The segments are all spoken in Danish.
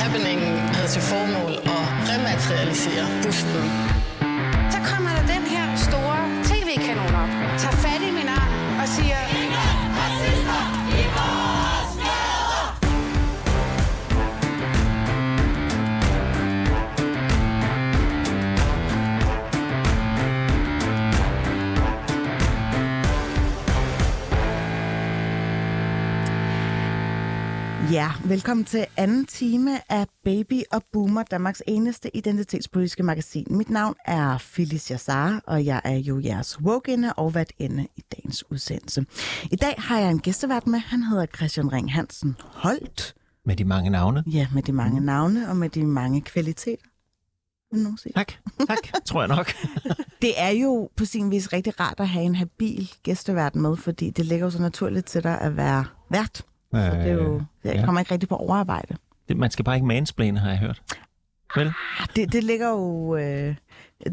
Happeningen havde til formål at rematerialisere busten. Så kommer der den her store tv-kanon op, tager fat i min arm og siger... Ja, velkommen til anden time af Baby og Boomer, Danmarks eneste identitetspolitiske magasin. Mit navn er Felicia Sara, og jeg er jo jeres woke og inde i dagens udsendelse. I dag har jeg en gæstevært med. Han hedder Christian Ring Hansen Holt. Med de mange navne. Ja, med de mange navne og med de mange kvaliteter. Nogen sige? Tak, tak, tror jeg nok. Det er jo på sin vis rigtig rart at have en habil gæstevært med, fordi det ligger jo så naturligt til dig at være vært. Så det, er jo, det ja. kommer ikke rigtig på overarbejde. Det, man skal bare ikke mansplane, har jeg hørt. Vel? Ah, Det, det ligger jo... Øh,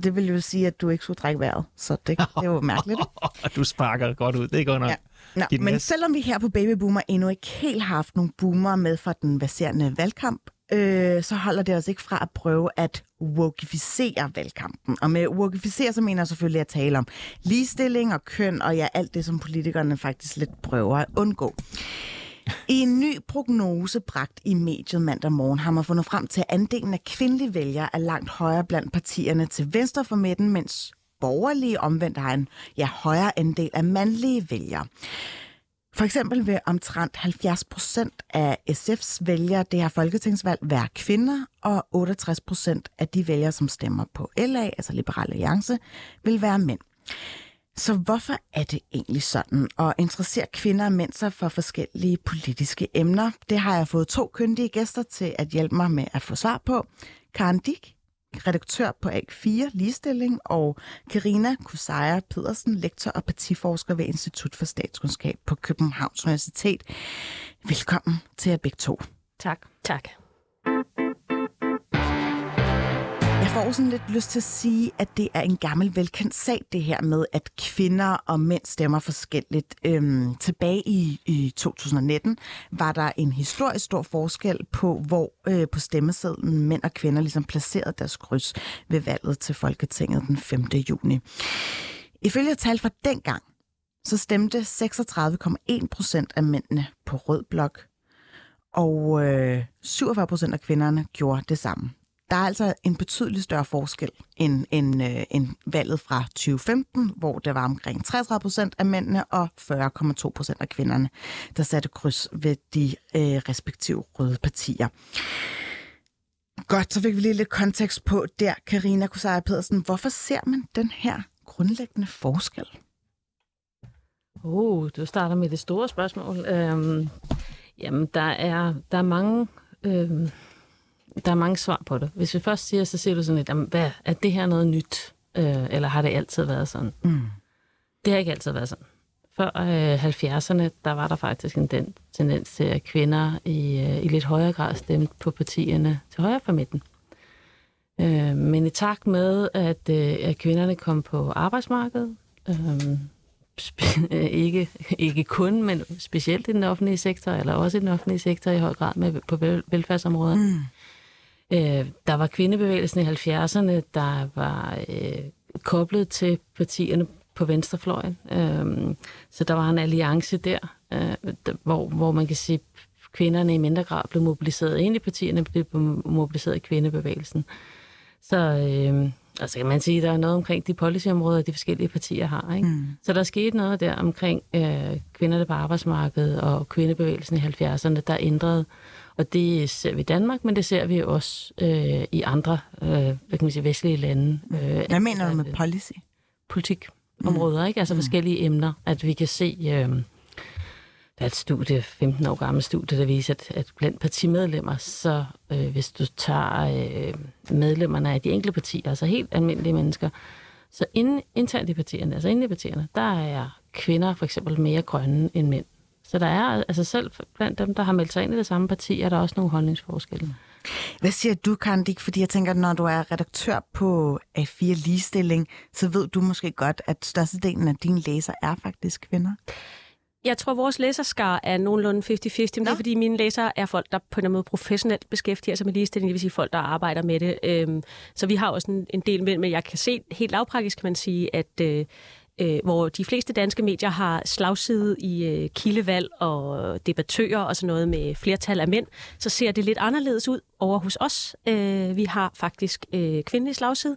det vil jo sige, at du ikke skulle drikke vejret, så det, det er jo mærkeligt. ikke? du sparker godt ud, det er godt nok. Ja. Nå, men gas. selvom vi her på Baby Boomer endnu ikke helt har haft nogle boomer med fra den baserende valgkamp, øh, så holder det os ikke fra at prøve at wokificere valgkampen. Og med wokificere, så mener jeg selvfølgelig at tale om ligestilling og køn, og ja, alt det, som politikerne faktisk lidt prøver at undgå. I en ny prognose bragt i mediet mandag morgen har man fundet frem til, at andelen af kvindelige vælgere er langt højere blandt partierne til venstre for midten, mens borgerlige omvendt har en ja, højere andel af mandlige vælgere. For eksempel vil omtrent 70 procent af SF's vælgere det her folketingsvalg være kvinder, og 68 procent af de vælgere, som stemmer på LA, altså Liberale Alliance, vil være mænd. Så hvorfor er det egentlig sådan? at interessere kvinder og mænd sig for forskellige politiske emner? Det har jeg fået to kyndige gæster til at hjælpe mig med at få svar på. Karen Dick, redaktør på A4 Ligestilling, og Karina Kusaja Pedersen, lektor og partiforsker ved Institut for Statskundskab på Københavns Universitet. Velkommen til jer begge to. Tak. Tak. Får sådan lidt lyst til at sige, at det er en gammel velkendt sag, det her med, at kvinder og mænd stemmer forskelligt. Øhm, tilbage i, i 2019 var der en historisk stor forskel på, hvor øh, på stemmesedlen mænd og kvinder ligesom placerede deres kryds ved valget til Folketinget den 5. juni. Ifølge tal fra dengang, så stemte 36,1 procent af mændene på rød blok, og øh, 47 procent af kvinderne gjorde det samme. Der er altså en betydelig større forskel end, end, øh, end valget fra 2015, hvor der var omkring 33 procent af mændene og 40,2 procent af kvinderne, der satte kryds ved de øh, respektive røde partier. Godt, så fik vi lige lidt kontekst på der, Karina Kusaja Pedersen. Hvorfor ser man den her grundlæggende forskel? Oh, du starter med det store spørgsmål. Øhm, jamen, der er, der er mange... Øhm, der er mange svar på det. Hvis vi først siger, så siger du sådan lidt, jamen, hvad, er det her noget nyt? Øh, eller har det altid været sådan? Mm. Det har ikke altid været sådan. Før øh, 70'erne, der var der faktisk en den tendens til, at kvinder i, øh, i lidt højere grad stemte på partierne til højre for midten. Øh, men i takt med, at, øh, at kvinderne kom på arbejdsmarkedet, øh, ikke, ikke kun, men specielt i den offentlige sektor, eller også i den offentlige sektor i høj grad med, på vel, velfærdsområdet. Mm. Øh, der var kvindebevægelsen i 70'erne, der var øh, koblet til partierne på venstrefløjen. Øh, så der var en alliance der, øh, der hvor, hvor man kan sige, kvinderne i mindre grad blev mobiliseret ind i partierne, blev mobiliseret i kvindebevægelsen. Så øh, altså kan man sige, at der er noget omkring de policyområder, de forskellige partier har. Ikke? Mm. Så der skete noget der omkring øh, kvinderne på arbejdsmarkedet og kvindebevægelsen i 70'erne, der ændrede. Og det ser vi i Danmark, men det ser vi også øh, i andre øh, hvad kan man sige, vestlige lande. Øh, Hvad mener du med policy? politikområder, ikke? Altså forskellige emner, at vi kan se, øh, der er et studie, 15 år gammelt studie, der viser, at, at blandt partimedlemmer, så øh, hvis du tager øh, medlemmerne af de enkelte partier, altså helt almindelige mennesker, så inden, internt i partierne, altså inde i partierne, der er kvinder for eksempel mere grønne end mænd. Så der er, altså selv blandt dem, der har meldt sig ind i det samme parti, er der også nogle holdningsforskelle. Hvad siger du, Kandik? Fordi jeg tænker, når du er redaktør på A4 Ligestilling, så ved du måske godt, at størstedelen af dine læser er faktisk kvinder. Jeg tror, vores læserskar er nogenlunde 50-50, men det er fordi mine læsere er folk, der på en eller anden måde professionelt beskæftiger sig med ligestilling, det vil sige folk, der arbejder med det. Øhm, så vi har også en, en del med, men jeg kan se helt lavpraktisk, kan man sige, at øh, hvor de fleste danske medier har slagside i øh, kildevalg og debattører og sådan noget med flertal af mænd, så ser det lidt anderledes ud over hos os. Øh, vi har faktisk øh, kvindelig slagside,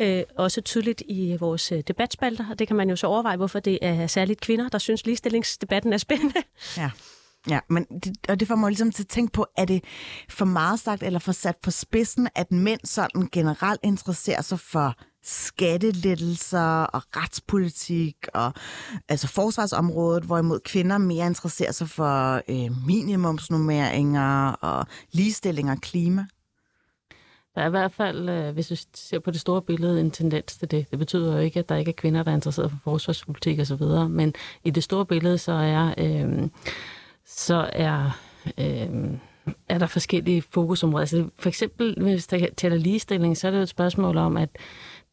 øh, også tydeligt i vores øh, debatspalter, og det kan man jo så overveje, hvorfor det er særligt kvinder, der synes ligestillingsdebatten er spændende. Ja. Ja, men det, og det får mig ligesom til at tænke på, er det for meget sagt eller for sat på spidsen, at mænd sådan generelt interesserer sig for skattelettelser og retspolitik og altså forsvarsområdet, hvorimod kvinder mere interesserer sig for øh, minimumsnummeringer og ligestilling og klima? Der er i hvert fald, øh, hvis du ser på det store billede, en tendens til det. Det betyder jo ikke, at der ikke er kvinder, der er interesseret for forsvarspolitik og så videre, men i det store billede, så er, øh, så er, øh, er der forskellige fokusområder. Altså, for eksempel, hvis der taler ligestilling, så er det jo et spørgsmål om, at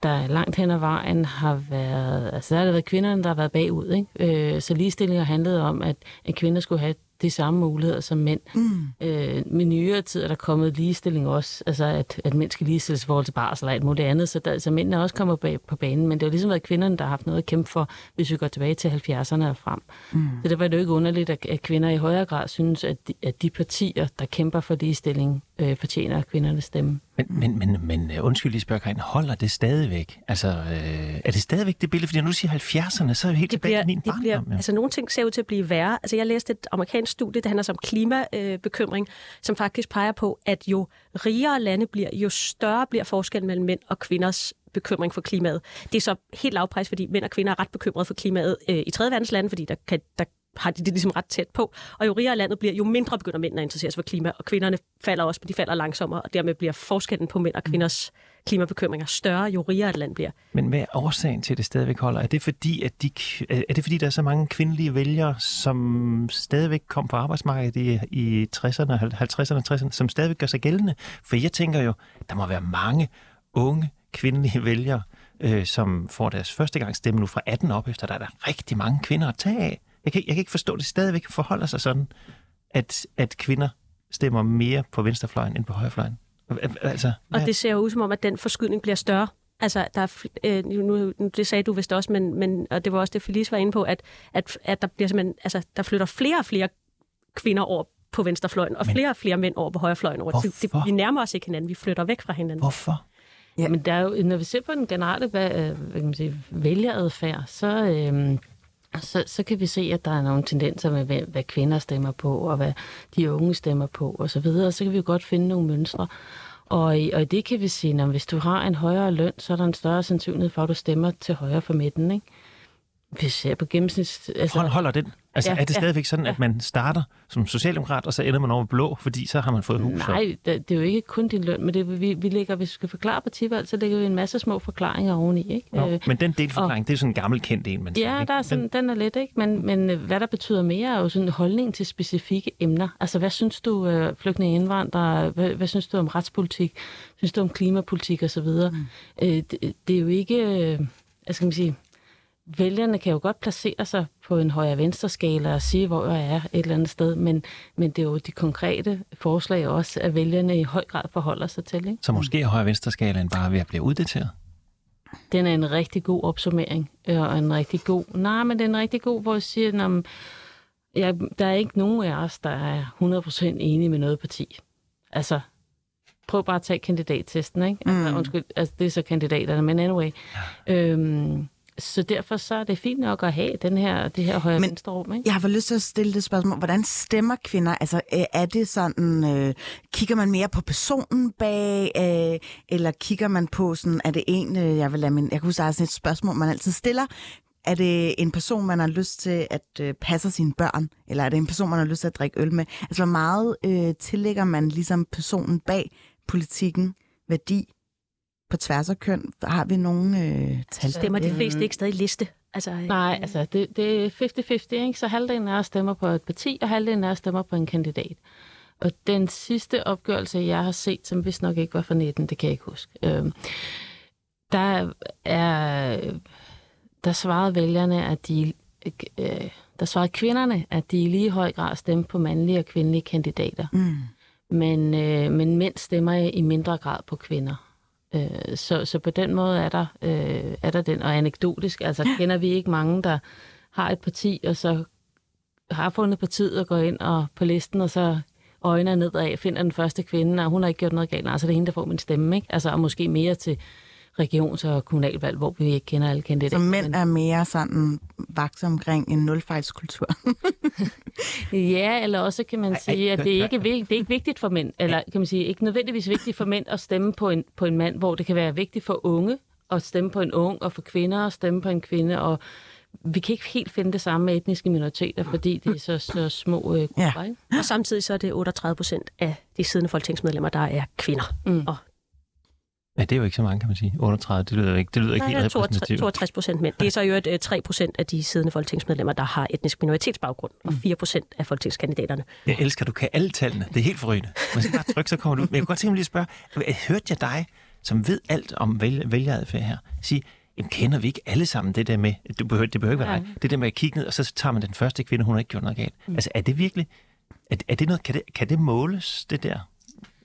der langt hen ad vejen har været, altså der har været kvinderne, der har været bagud, ikke? Øh, så ligestilling har handlet om, at, at kvinder skulle have de samme muligheder som mænd. Mm. Øh, med nyere tid er der kommet ligestilling også, altså at, at mænd skal ligestilles i forhold til barsel og alt muligt andet, så, der, så mændene er også kommet bag, på banen, men det har ligesom været kvinderne, der har haft noget at kæmpe for, hvis vi går tilbage til 70'erne og frem. Mm. Så det var det jo ikke underligt, at, at kvinder i højere grad synes, at de, at de partier, der kæmper for ligestilling, øh, fortjener kvindernes stemme. Men, men, men, men øh, undskyld lige spørg, Karin, holder det stadigvæk? Altså, øh, er det stadigvæk det billede? Fordi når du siger 70'erne, så er vi helt det tilbage bliver, til min det barndom. bliver, ja. altså nogle ting ser ud til at blive værre. Altså jeg læste et amerikansk studie, der handler om klimabekymring, bekymring, som faktisk peger på, at jo rigere lande bliver, jo større bliver forskellen mellem mænd og kvinders bekymring for klimaet. Det er så helt lavpris, fordi mænd og kvinder er ret bekymrede for klimaet øh, i tredje verdens lande, fordi der, kan, der har de det ligesom ret tæt på. Og jo rigere landet bliver, jo mindre begynder mændene at interessere sig for klima, og kvinderne falder også, men de falder langsommere, og dermed bliver forskellen på mænd og kvinders klimabekymringer større, jo rigere et land bliver. Men hvad er årsagen til, at det stadigvæk holder? Er det fordi, at de, øh, er det fordi der er så mange kvindelige vælgere, som stadigvæk kom på arbejdsmarkedet i, i 60'erne, 50'erne, 60'erne, som stadigvæk gør sig gældende? For jeg tænker jo, der må være mange unge kvindelige vælgere, øh, som får deres første gang stemme nu fra 18 op efter. Der er der rigtig mange kvinder at tage af. Jeg kan, jeg kan ikke forstå, at det stadigvæk forholder sig sådan, at, at kvinder stemmer mere på venstrefløjen end på højrefløjen. Altså, Og det ser jo ud som om, at den forskydning bliver større. Altså, der er, øh, nu, nu, det sagde du vist også, men, men, og det var også det, Felice var inde på, at, at, at der bliver simpelthen, altså, der flytter flere og flere kvinder over på venstrefløjen, og Men- flere og flere mænd over på højrefløjen. Over. Det, vi nærmer os ikke hinanden, vi flytter væk fra hinanden. Hvorfor? Ja. Men der er jo, når vi ser på den generelle hvad, øh, hvad kan man sige, vælgeradfærd, så, øhm, så, så kan vi se, at der er nogle tendenser med, hvad, hvad kvinder stemmer på, og hvad de unge stemmer på, og så videre. Så kan vi jo godt finde nogle mønstre. Og i, og i det kan vi sige, at hvis du har en højere løn, så er der en større sandsynlighed for, at du stemmer til højre for midten. Ikke? Vi ser på gennemsnits... Altså, Hold, holder den? Altså, Ja, er det ja, stadigvæk sådan, ja. at man starter som socialdemokrat, og så ender man over blå, fordi så har man fået hus? og- Nej, det, det er jo ikke kun din løn, men det, vi, vi lægger, hvis vi skal forklare partivalg, så lægger vi en masse små forklaringer oveni. Ikke? Nå, Øh, men den delforklaring, det er sådan en gammel kendt en, man siger, Ja, ikke? der er sådan, den er lidt, ikke? Men, men øh, hvad der betyder mere, er jo sådan en holdning til specifikke emner. Altså, hvad synes du, øh, flygtninge og indvandrere, hvad, hvad synes du om retspolitik, synes du om klimapolitik osv.? Mm. Øh, det, det er jo ikke, øh, hvad skal man sige, vælgerne kan jo godt placere sig på en højre-venstre skala og sige, hvor jeg er et eller andet sted, men, men det er jo de konkrete forslag også, at vælgerne i høj grad forholder sig til. Ikke? Så måske er højre venstre skalaen bare ved at blive uddateret. Den er en rigtig god opsummering, øh, og en rigtig god... Nej, men det er en rigtig god, hvor jeg siger, om, ja, der er ikke nogen af os, der er 100% enige med noget parti. Altså, prøv bare at tage kandidattesten, ikke? Altså, Mm. undskyld, altså, det er så kandidaterne, men anyway. Øhm, så derfor så er det fint nok at have den her, det her højre Men- rum, ikke? Jeg har fået lyst til at stille det spørgsmål. Hvordan stemmer kvinder? Altså, øh, er det sådan, øh, kigger man mere på personen bag, øh, eller kigger man på sådan, er det en, øh, jeg vil lade min, jeg der er sådan et spørgsmål, man altid stiller. Er det en person, man har lyst til at øh, passe sine børn, eller er det en person, man har lyst til at drikke øl med? Altså, hvor meget øh, tillægger man ligesom personen bag politikken værdi på tværs af køn? Har vi nogle øh, tal? Stemmer de det- fleste ikke stadig liste? Altså, øh, Nej, altså det, det er 50-50, ikke? Så halvdelen af os stemmer på et parti, og halvdelen af os stemmer på en kandidat. Og den sidste opgørelse, jeg har set, som vist nok ikke var fra 19, det kan jeg ikke huske, øhm, der er, der svarede vælgerne, at de, øh, der svarede kvinderne, at de i lige høj grad stemte på mandlige og kvindelige kandidater. Mm. Men, øh, men mænd stemmer i mindre grad på kvinder. Øh, så, så på den måde er der, øh, er der den, og anekdotisk, altså kender vi ikke mange, der har et parti, og så har fundet partiet og går ind og på listen, og så øjner nedad, finder den første kvinde, og hun har ikke gjort noget galt. Altså, det er hende, der får min stemme, ikke? Altså, og måske mere til regions- og kommunalvalg, hvor vi ikke kender alle kandidater. Så mænd er mere sådan vaks omkring en nulfejlskultur. Ja, eller også kan man sige, at det er ikke, det er ikke vigtigt for mænd, eller kan man sige, ikke nødvendigvis vigtigt for mænd at stemme på en, på en mand, hvor det kan være vigtigt for unge at stemme på en ung, og for kvinder at stemme på en kvinde, og vi kan ikke helt finde det samme med etniske minoriteter, fordi det er så, så små øh, grupper, Ja. ikke? Og samtidig så er det 38 procent af de siddende folketingsmedlemmer, der er kvinder. Mm. Og Ja, det er jo ikke så mange, kan man sige. 38, det lyder ikke, det lyder ikke Nej, helt der er 62, repræsentativt. 62 procent mænd. Det er så jo 3 procent af de siddende folketingsmedlemmer, der har etnisk minoritetsbaggrund, og 4 procent af folketingskandidaterne. Jeg elsker, du kan alle tallene. Det er helt forrygende. Man skal bare trykke, så kommer du ud. Men jeg kunne godt tænke mig lige at spørge, øh, hørte jeg dig, som ved alt om vælg- vælgeradfærd her, sige, jamen kender vi ikke alle sammen det der med, du behøver, det behøver ikke være dig, det der med at kigge ned, og så tager man den første kvinde, hun har ikke gjort noget galt. Altså er det virkelig, er, er det noget, kan det, kan det måles, det der?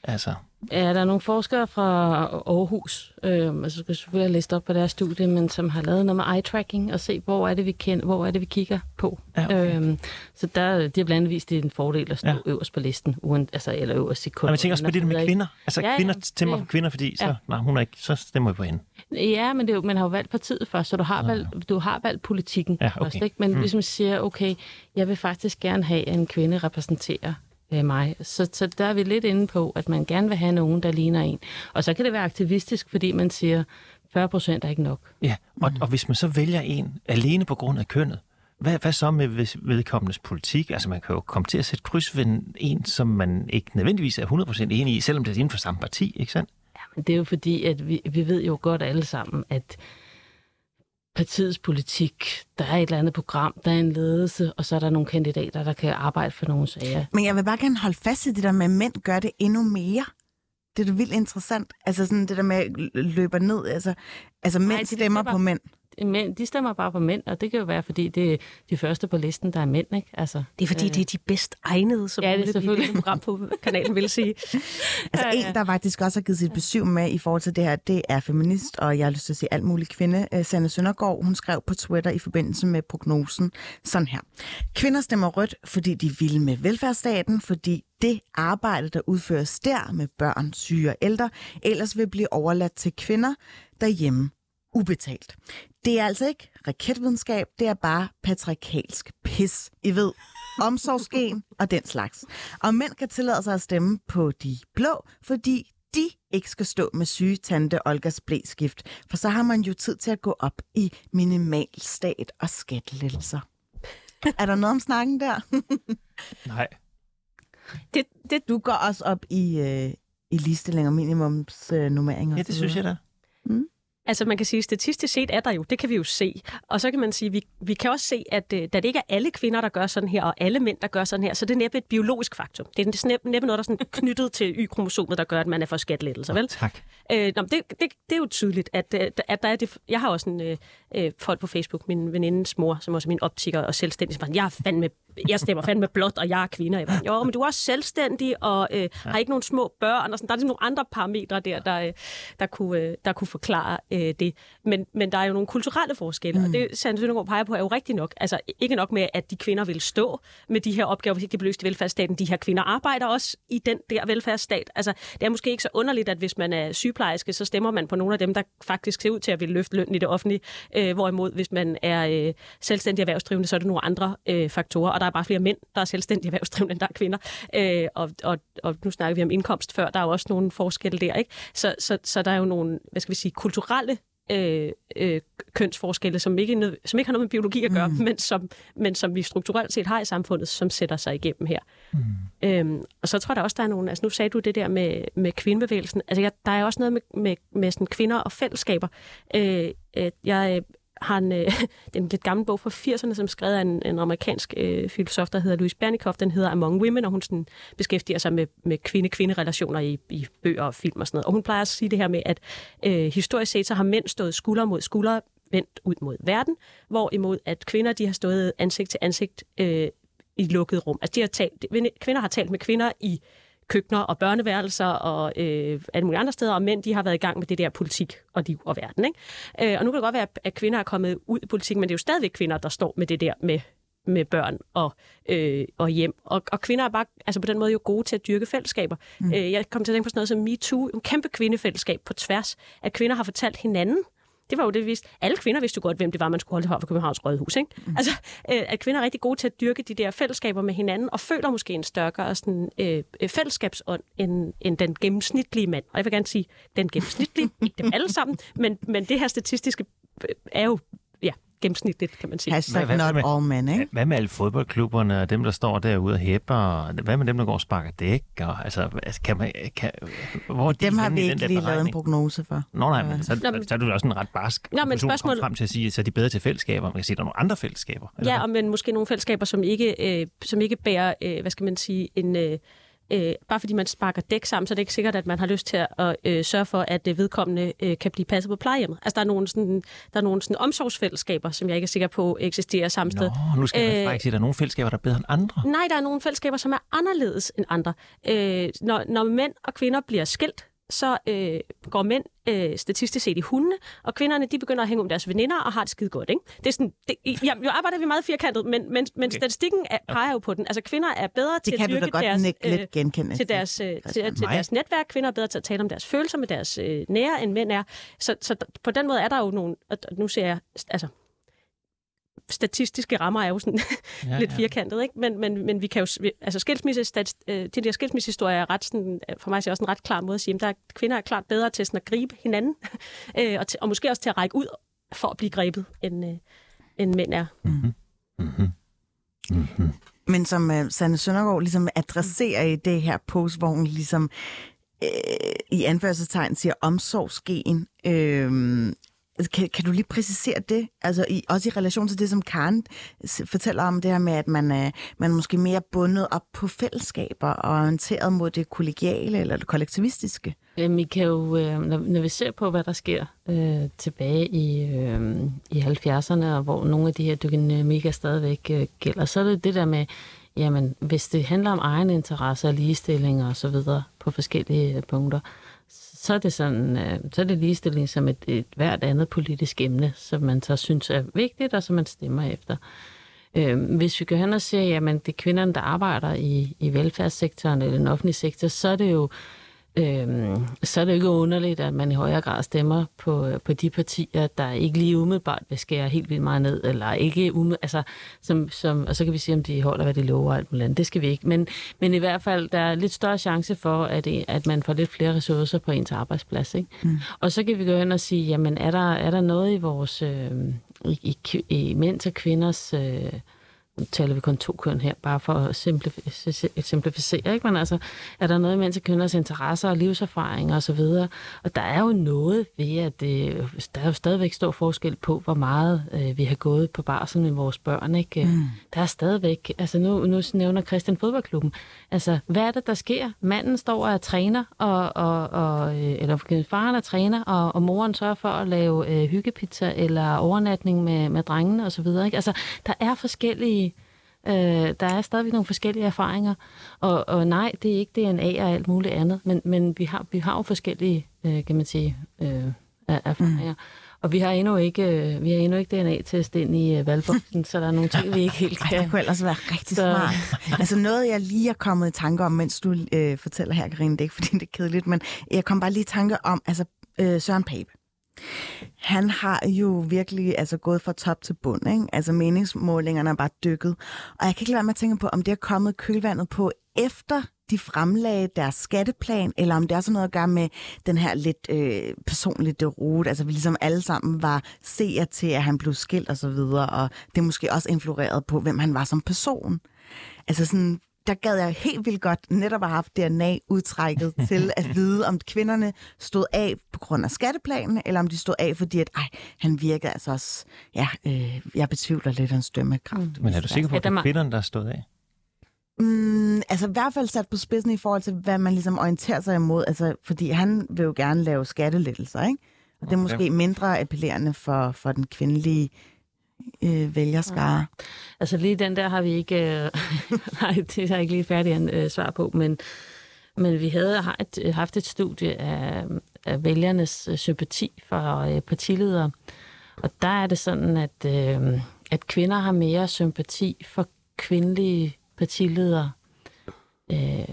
Altså, Ja, der er nogle forskere fra Aarhus, øh, altså skal selvfølgelig have læst op på deres studie, men som har lavet noget med eye-tracking og se, hvor er det, vi, kender, hvor er det, vi kigger på. Ja, okay. øhm, så der, de har blandt andet vist, det er en fordel at stå Ja. ja. øverst på listen, uden, altså, eller øverst i og man tænker også på det med kvinder. Altså Ja, ja, kvinder stemmer det- på kvinder, fordi så, ja. nej, hun er ikke, så stemmer vi på hende. Ja, men det er jo, man har jo valgt partiet først, så du har, valgt, du har valgt politikken Ja, okay. først. Ikke? Men mm. hvis man siger, okay, jeg vil faktisk gerne have, at en kvinde repræsenterer øh, mig, så, så der er vi lidt inde på, at man gerne vil have nogen, der ligner en. Og så kan det være aktivistisk, fordi man siger, 40 procent er ikke nok. Ja, og, og hvis man så vælger en alene på grund af kønnet, hvad, hvad så med vedkommendes politik? Altså man kan jo komme til at sætte kryds ved en- som man ikke nødvendigvis er 100% enig i, selvom det er inden for samme parti, ikke sandt? Men det er jo fordi, at vi, vi ved jo godt alle sammen, at partiets politik, der er et eller andet program, der er en ledelse, og så er der nogle kandidater, der kan arbejde for nogle sager. Men jeg vil bare gerne holde fast i det der med, at mænd gør det endnu mere. Det er da vildt interessant. Altså sådan det der med at løber ned. Altså, altså mænd Nej, stemmer stemmer. på mænd. Mænd, de stemmer bare på mænd, og det kan jo være, fordi det er de første på listen, der er mænd, ikke? Altså, Det er fordi, det er de bedst egnede, som Ja, det er selvfølgelig. dette program på kanalen vil sige. Altså Ja, en, ja. der faktisk også har givet sit besøg med i forhold til det her, det er feminist, og jeg har lyst til at sige alt muligt kvinde. Øh, Sanne Søndergaard, hun skrev på Twitter i forbindelse med prognosen sådan her. Kvinder stemmer rødt, fordi de vil med velfærdsstaten, fordi det arbejde, der udføres der med børn, syge og ældre, ellers vil blive overladt til kvinder derhjemme ubetalt. Det er altså ikke raketvidenskab, det er bare patriarkalsk pis. I ved, omsorgsgen og den slags. Og mænd kan tillade sig at stemme på de blå, fordi de ikke skal stå med syge tante Olgas blæskift, for så har man jo tid til at gå op i minimalstat og skattelettelser. er der noget om snakken der? Nej. Det, det, Du går også op i, øh, i ligestilling og minimumsnummeringer. Ja, det synes jeg da. Altså man kan sige, statistisk set er der jo, det kan vi jo se. Og så kan man sige, vi, vi kan også se, at øh, da det ikke er alle kvinder, der gør sådan her, og alle mænd, der gør sådan her, så det er næppe et biologisk faktum. Det er næppe, næppe noget, der er sådan knyttet til Y-kromosomet, der gør, at man er for skattelettelser, vel? Tak. Øh, nå, det, det, det er jo tydeligt, at, øh, at der er det. Jeg har også en øh, øh, folk på Facebook, min venindes mor, som også er min optiker og selvstændig, som var, jeg er fandme, jeg stemmer fandme blot, og jeg er kvinde. Jeg var, jo, men du er også selvstændig og øh, har ikke nogen små børn, og sådan. Der er ligesom nogle andre parametre der, der, der, kunne, der kunne forklare øh, det. Men, men der er jo nogle kulturelle forskelle, mm. og det Sande Søndergaard peger på er jo rigtigt nok. Altså ikke nok med, at de kvinder vil stå med de her opgaver, hvis ikke de bliver løst i velfærdsstaten. De her kvinder arbejder også i den der velfærdsstat. Altså det er måske ikke så underligt, at hvis man er sygeplejerske, så stemmer man på nogle af dem, der faktisk ser ud til at ville løfte lønnen i det offentlige. Øh, hvorimod hvis man er øh, selvstændig erhvervsdrivende, så er det nogle andre øh, faktorer. Og der er bare flere mænd, der er selvstændige erhvervsdrivende, end der er kvinder. Øh, og, og, og nu snakker vi om indkomst før. Der er jo også nogle forskelle der. Ikke? Så, så, så der er jo nogle, hvad skal vi sige, kulturelle øh, øh, kønsforskelle, som ikke, som ikke har noget med biologi at gøre, mm. men, som, men som vi strukturelt set har i samfundet, som sætter sig igennem her. Mm. Øhm, og så tror jeg der også, der er nogle, altså nu sagde du det der med, med kvindebevægelsen, altså jeg, der er også noget med, med, med sådan kvinder og fællesskaber. Øh, øh, jeg har en, øh, det er en lidt gammel bog fra 80'erne, som er skrevet af en, en amerikansk øh, filosof, der hedder Louise Bernikoff. Den hedder Among Women, og hun sådan beskæftiger sig med, med kvinde-kvinde-relationer i, i bøger og film og sådan noget. Og hun plejer at sige det her med, at øh, historisk set, så har mænd stået skulder mod skulder vendt ud mod verden, hvorimod at kvinder de har stået ansigt til ansigt øh, i et lukket rum. Altså de har talt, kvinder har talt med kvinder i køkkener og børneværelser og øh, alle mulige andre steder, og mænd de har været i gang med det der politik og liv og verden. Ikke? Øh, og nu kan det godt være, at kvinder er kommet ud i politik, men det er jo stadigvæk kvinder, der står med det der med med børn og, øh, og hjem. Og, og kvinder er bare altså på den måde jo gode til at dyrke fællesskaber. Mm. Øh, jeg kom til at tænke på sådan noget som MeToo, en kæmpe kvindefællesskab på tværs, at kvinder har fortalt hinanden, det var jo det, vi vidste. Alle kvinder vidste jo godt, hvem det var, man skulle holde for Københavns Rådhus. Ikke? Mm. Altså, øh, at kvinder er rigtig gode til at dyrke de der fællesskaber med hinanden, og føler måske en større sådan, øh, øh, fællesskabsånd end, end den gennemsnitlige mand. Og jeg vil gerne sige, den gennemsnitlige, ikke dem alle sammen, men, men det her statistiske øh, er jo gennemsnitligt, kan man sige. Hashtag hvad, not med, all men, ikke? Hvad med alle fodboldklubberne og dem, der står derude og hæpper? Hvad med dem, der går og sparker dæk? Og, altså, altså kan man, kan, hvor de dem har vi ikke lige lavet en prognose for. Nå nej, men så, Nå, men, så er du også en ret barsk Nå, men spørgsmål... frem til at sige, så er de bedre til fællesskaber. Man kan sige, der er nogle andre fællesskaber. Ja, og men måske nogle fællesskaber, som ikke, øh, som ikke bærer, øh, hvad skal man sige, en... Øh, øh, bare fordi man sparker dæk sammen, så er det ikke sikkert, at man har lyst til at øh, sørge for, at øh, vedkommende øh, kan blive passet på plejehjemmet. Altså, der er nogle, sådan, der er nogle sådan, omsorgsfællesskaber, som jeg ikke er sikker på eksisterer samme Nå, sted. nu skal jeg øh, sige, at der er nogle fællesskaber, der er bedre end andre. Nej, der er nogle fællesskaber, som er anderledes end andre. Øh, når, når mænd og kvinder bliver skilt, så øh, går mænd øh, statistisk set i hundene, og kvinderne de begynder at hænge om deres veninder og har det skide godt. Ikke? Det er sådan, det, ja, jo arbejder vi meget firkantet, men, men, men okay. statistikken er, peger jo på den. Altså kvinder er bedre til at dyrke deres, øh, til, deres, øh, til, til deres netværk. Kvinder er bedre til at tale om deres følelser med deres øh, nære, end mænd er. Så, så på den måde er der jo nogle, og nu ser jeg, altså statistiske rammer er jo sådan ja, lidt ja. firkantet, ikke? Men, men, men vi kan jo, altså skilsmisse, stats, øh, de der skilsmissehistorier er ret sådan, for mig er også en ret klar måde at sige, at der er, kvinder er klart bedre til sådan at gribe hinanden, øh, og, til, og måske også til at række ud for at blive grebet, end, øh, end mænd er. Mm-hmm. Mm-hmm. Mm-hmm. Men som uh, Sanne Søndergaard ligesom adresserer i det her post, hvor hun ligesom øh, i anførselstegn siger omsorgsgen, øh, Altså, kan, kan du lige præcisere det? Altså i, også i relation til det, som Karen fortæller om det her med, at man øh, man er måske mere bundet op på fællesskaber og orienteret mod det kollegiale eller det kollektivistiske. Jamen, vi kan jo, øh, når, når vi ser på, hvad der sker øh, tilbage i, øh, i 70'erne, og hvor nogle af de her dynamikker stadigvæk øh, gælder, så er det det der med, jamen, hvis det handler om egen interesse og ligestilling og så videre på forskellige øh, punkter, så er det sådan, øh, så er det ligestilling som et, et hvert andet politisk emne, som man så synes er vigtigt, og som man stemmer efter. Øh, hvis vi går hen og ser, at det er kvinderne, der arbejder i, i velfærdssektoren eller den offentlige sektor, så er det jo øhm, så er det ikke underligt, at man i højere grad stemmer på, på de partier, der ikke lige umiddelbart vil skære helt vildt meget ned, eller ikke altså, som, som, og så kan vi sige, om de holder, hvad de lover og alt muligt Det skal vi ikke. Men, men i hvert fald, der er lidt større chance for, at, at man får lidt flere ressourcer på ens arbejdsplads. Ikke? Mm. Og så kan vi gå hen og sige, jamen er der, er der noget i vores, øh, i, i, i mænds og kvinders øh, taler vi kun to køn her, bare for at simplificere, ikke? men altså, er der noget mens kvinders interesser og livserfaringer osv., og, og der er jo noget ved, at det, der er jo stadigvæk stor forskel på, hvor meget øh, vi har gået på barsel med vores børn, ikke? Mm. Der er stadigvæk, altså nu, nu nævner Christian fodboldklubben, altså hvad er det, der sker? Manden står og er træner, og, og, og, øh, eller faren er træner, og, og moren sørger for at lave øh, hyggepizza eller overnatning med, med drengene osv., ikke? Altså, der er forskellige Øh, der er stadigvæk nogle forskellige erfaringer, og, og nej, det er ikke DNA og alt muligt andet, men, men vi, har, vi har jo forskellige, øh, kan man sige, øh, erfaringer. Mm. Og vi har endnu ikke, øh, vi har endnu ikke DNA-test ind i øh, valgboksen, så der er nogle ting, vi ikke helt kan. Ej, det kunne ellers være rigtig så... smart. altså noget, jeg lige er kommet i tanke om, mens du øh, fortæller her, Karine, det er ikke fordi, det er kedeligt, men jeg kom bare lige i tanke om, altså øh, Søren Pape. Han har jo virkelig altså, gået fra top til bund. Ikke? Altså meningsmålingerne er bare dykket. Og jeg kan ikke lade mig at tænke på, om det er kommet kølvandet på efter de fremlagde deres skatteplan, eller om det er sådan noget at gøre med den her lidt øh, personlige rute. Altså vi ligesom alle sammen var seer til, at han blev skilt og så videre, og det måske også influeret på, hvem han var som person. Altså sådan, der gad jeg helt vildt godt netop have haft DNA-udtrækket til at vide, om kvinderne stod af på grund af skatteplanen, eller om de stod af, fordi at, ej, han virkede altså også, ja, øh, jeg betvivler lidt hans dømmekraft. Mm. Men er du sikker på, at det er kvinderne, der stod af? Mm, altså i hvert fald sat på spidsen i forhold til, hvad man ligesom orienterer sig imod. Altså, fordi han vil jo gerne lave skattelettelser, ikke? Og det er måske mindre appellerende for, for den kvindelige øh, vælgerskare. Altså lige den der har vi ikke, øh, nej, det har jeg ikke lige færdig øh, svar på, men, men vi havde har et, haft et studie af, af vælgernes øh, sympati for øh, partiledere, og der er det sådan, at, øh, at kvinder har mere sympati for kvindelige partiledere, øh,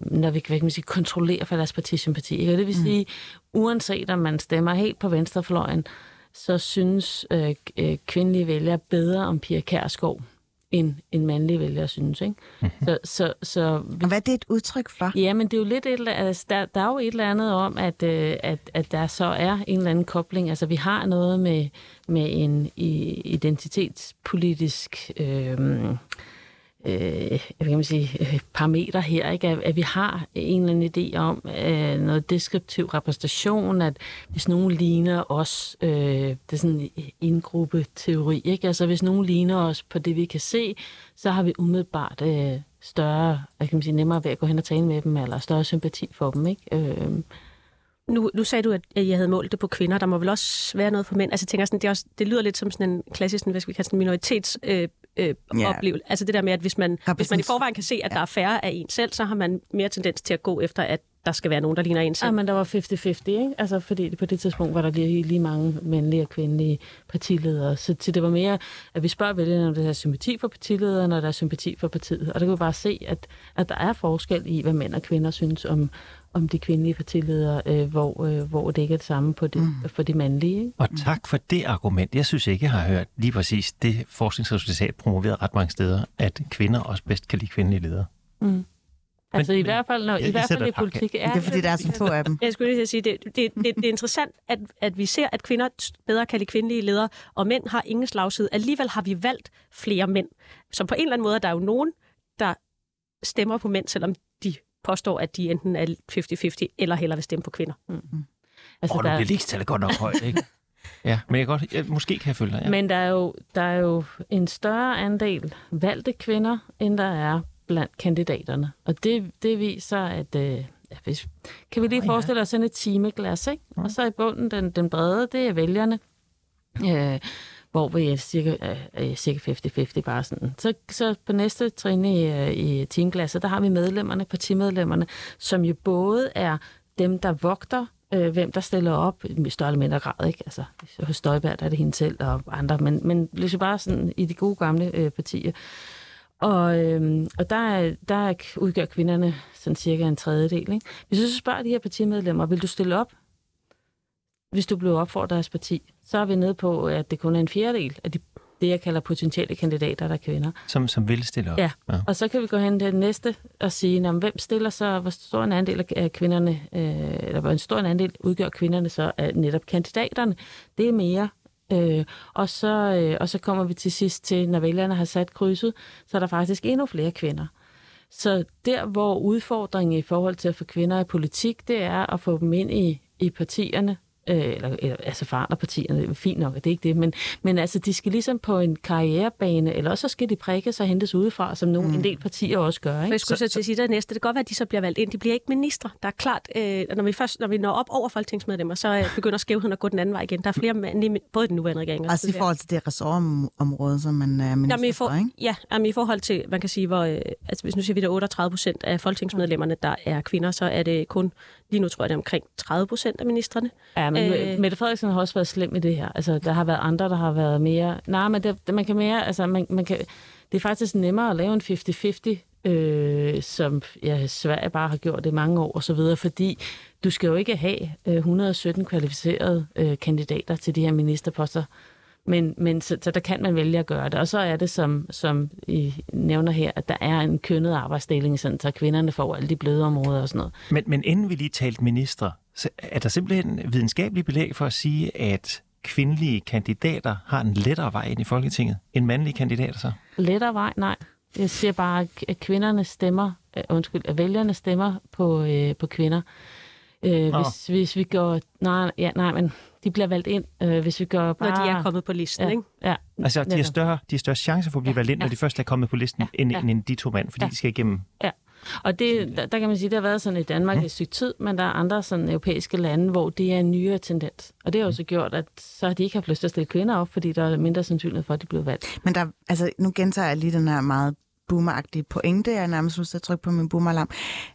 når vi kan, sige, kontrollere for deres partisympati. Ikke? Og det vil sige, mm. uanset om man stemmer helt på venstrefløjen, så synes øh, øh, kvindelige vælgere bedre om Pia Kærsgaard, end en mandlig vælger synes. Ikke? Mm-hmm. Så, så, så, Og hvad er det et udtryk for? Ja, men det er jo lidt et, eller- altså, der, der er jo et eller andet om, at, øh, at, at der så er en eller anden kobling. Altså, vi har noget med, med en i, identitetspolitisk øh, øh, hvad kan man sige, øh, parametre parameter her, ikke? At, at vi har en eller anden idé om øh, noget deskriptiv repræsentation, at hvis nogen ligner os, øh, det er sådan en øh, indgruppeteori, teori, ikke? Altså hvis nogen ligner os på det, vi kan se, så har vi umiddelbart øh, større, hvad kan man sige, nemmere ved at gå hen og tale med dem, eller større sympati for dem, ikke? Øh, Nu, nu sagde du, at jeg havde målt det på kvinder. Der må vel også være noget for mænd. Altså, jeg tænker sådan, det, er også, det lyder lidt som sådan en klassisk, sådan, hvad skal vi kalde sådan minoritets øh, øh, Ja. oplevelse. Altså det der med, at hvis man, hvis man i forvejen kan se, at der er færre af en selv, så har man mere tendens til at gå efter, at der skal være nogen, der ligner en selv. Ja, men der var 50-50, ikke? Altså, fordi på det tidspunkt var der lige, lige mange mandlige og kvindelige partiledere. Så, så det var mere, at vi spørger vælgerne, om der er sympati for partilederen, og der er sympati for partiet. Og der kan vi bare se, at, at der er forskel i, hvad mænd og kvinder synes om, om de kvindelige partiledere, øh, hvor, øh, hvor det ikke er det samme på det, mm. for de mandlige. Ikke? Og tak for det argument. Jeg synes ikke, jeg har hørt lige præcis det forskningsresultat promoveret ret mange steder, at kvinder også bedst kan lide kvindelige ledere. Altså i men- hvert fald, når, jeg- i hvert fald i politik er Det er fordi, der er så få af dem. Jeg skulle lige sige, det, det, det, det er interessant, at, at vi ser, at kvinder bedre kan lide kvindelige ledere, og mænd har ingen slagside. Alligevel har vi valgt flere mænd. Så på en eller anden måde er der jo nogen, der stemmer på mænd, selvom påstår, at de enten er 50-50 eller hellere vil stemme på kvinder. Altså, Åh, oh, nu der, bliver ligestallet godt nok højt, ikke? Ja, men jeg godt, jeg, måske kan jeg følge dig. Ja. Men der er, jo, der er jo en større andel valgte kvinder, end der er blandt kandidaterne. Og det, det viser, at... Øh, ja, hvis, kan vi lige forestille os sådan et timeglas, ikke? Og så i bunden, den, den brede, det er vælgerne. Øh, hvor vi er cirka, øh, cirka 50-50 bare sådan. Så, så på næste trin i, øh, i teamglasset, der har vi medlemmerne, partimedlemmerne, som jo både er dem, der vogter, øh, hvem der stiller op, i større eller mindre grad, ikke? Altså, hos Støjberg der er det hende selv og andre, men, men ligesom bare sådan i de gode gamle øh, partier. Og, øh, og der, er- der udgør kvinderne sådan cirka en tredjedel. Ikke? Hvis du så spørger de her partimedlemmer, vil du stille op, hvis du blev opfordret af deres parti, så er vi nede på, at det kun er en fjerdedel af de, det, jeg kalder potentielle kandidater, der er kvinder. Som, som vil stille op. Ja. Og så kan vi gå hen til det næste og sige, "Nå, men hvem stiller så, hvor stor en andel af kvinderne, øh, eller hvor en stor en andel udgør kvinderne så af netop kandidaterne. Det er mere. Øh, og, så, øh, og så kommer vi til sidst til, når vælgerne har sat krydset, så er der faktisk endnu flere kvinder. Så der, hvor udfordringen i forhold til at få kvinder i politik, det er at få dem ind i, i partierne, øh, eller, eller altså forandre er fint nok, det er ikke det, men, men altså, de skal ligesom på en karrierebane, eller også så skal de prikkes og hentes udefra, som nogle, mm. en del partier også gør. For Ikke? jeg skulle så, til at sige, det næste, det kan godt være, at de så bliver valgt ind. De bliver ikke ministre. Der er klart, øh, når vi først når vi når op over folketingsmedlemmer, så øh, begynder skævheden at gå den anden vej igen. Der er flere mandlige, både i den nuværende regering og Altså i forhold til det ressortområde, som man er minister Jamen, i, for, for, ikke? ja, jamen, i forhold til, man kan sige, hvor, øh, altså, hvis nu siger vi, at 38 procent af folketingsmedlemmerne, der er kvinder, så er det kun, lige nu tror jeg, det er omkring 30 procent af ministerne. Ja, men Øh. Mette Frederiksen har også været slem i det her. Altså, der har været andre, der har været mere... Nej, men det, man kan mere... Altså, man, man kan, det er faktisk nemmere at lave en 50-50, øh, som ja, Sverige bare har gjort det i mange år og så videre, fordi du skal jo ikke have øh, 117 kvalificerede øh, kandidater til de her ministerposter. Men, men så, så der kan man vælge at gøre det. Og så er det, som, som I nævner her, at der er en kønnet arbejdsdeling, sådan, så kvinderne får alle de bløde områder og sådan noget. Men, men inden vi lige talte ministre, så er der simpelthen videnskabelig belæg for at sige, at kvindelige kandidater har en lettere vej ind i Folketinget end mandlige kandidater så? lettere vej, nej. Jeg siger bare, at kvinderne stemmer, øh, undskyld, at vælgerne stemmer på, øh, på kvinder. Øh, Nå. hvis, hvis vi går, nej, ja, nej, men de bliver valgt ind, øh, hvis vi går bare... Når de er kommet på listen, ja, ikke? Ja, Altså, de har større, de har større chance for at blive valgt ind, når de først er kommet på listen, end, ja. end, end de to mænd, fordi Ja. de skal igennem. Ja. Og det, der, der kan man sige, det har været sådan i Danmark i et stykke tid, men der er andre sådan europæiske lande, hvor det er en nyere tendens. Og det har også gjort, at så har de ikke haft lyst til at stille kvinder op, fordi der er mindre sandsynlighed for, at de bliver valgt. Men der, altså, nu gentager jeg lige den her meget boomeragtige pointe, jeg er nærmest til at trykke på min boomeralarm.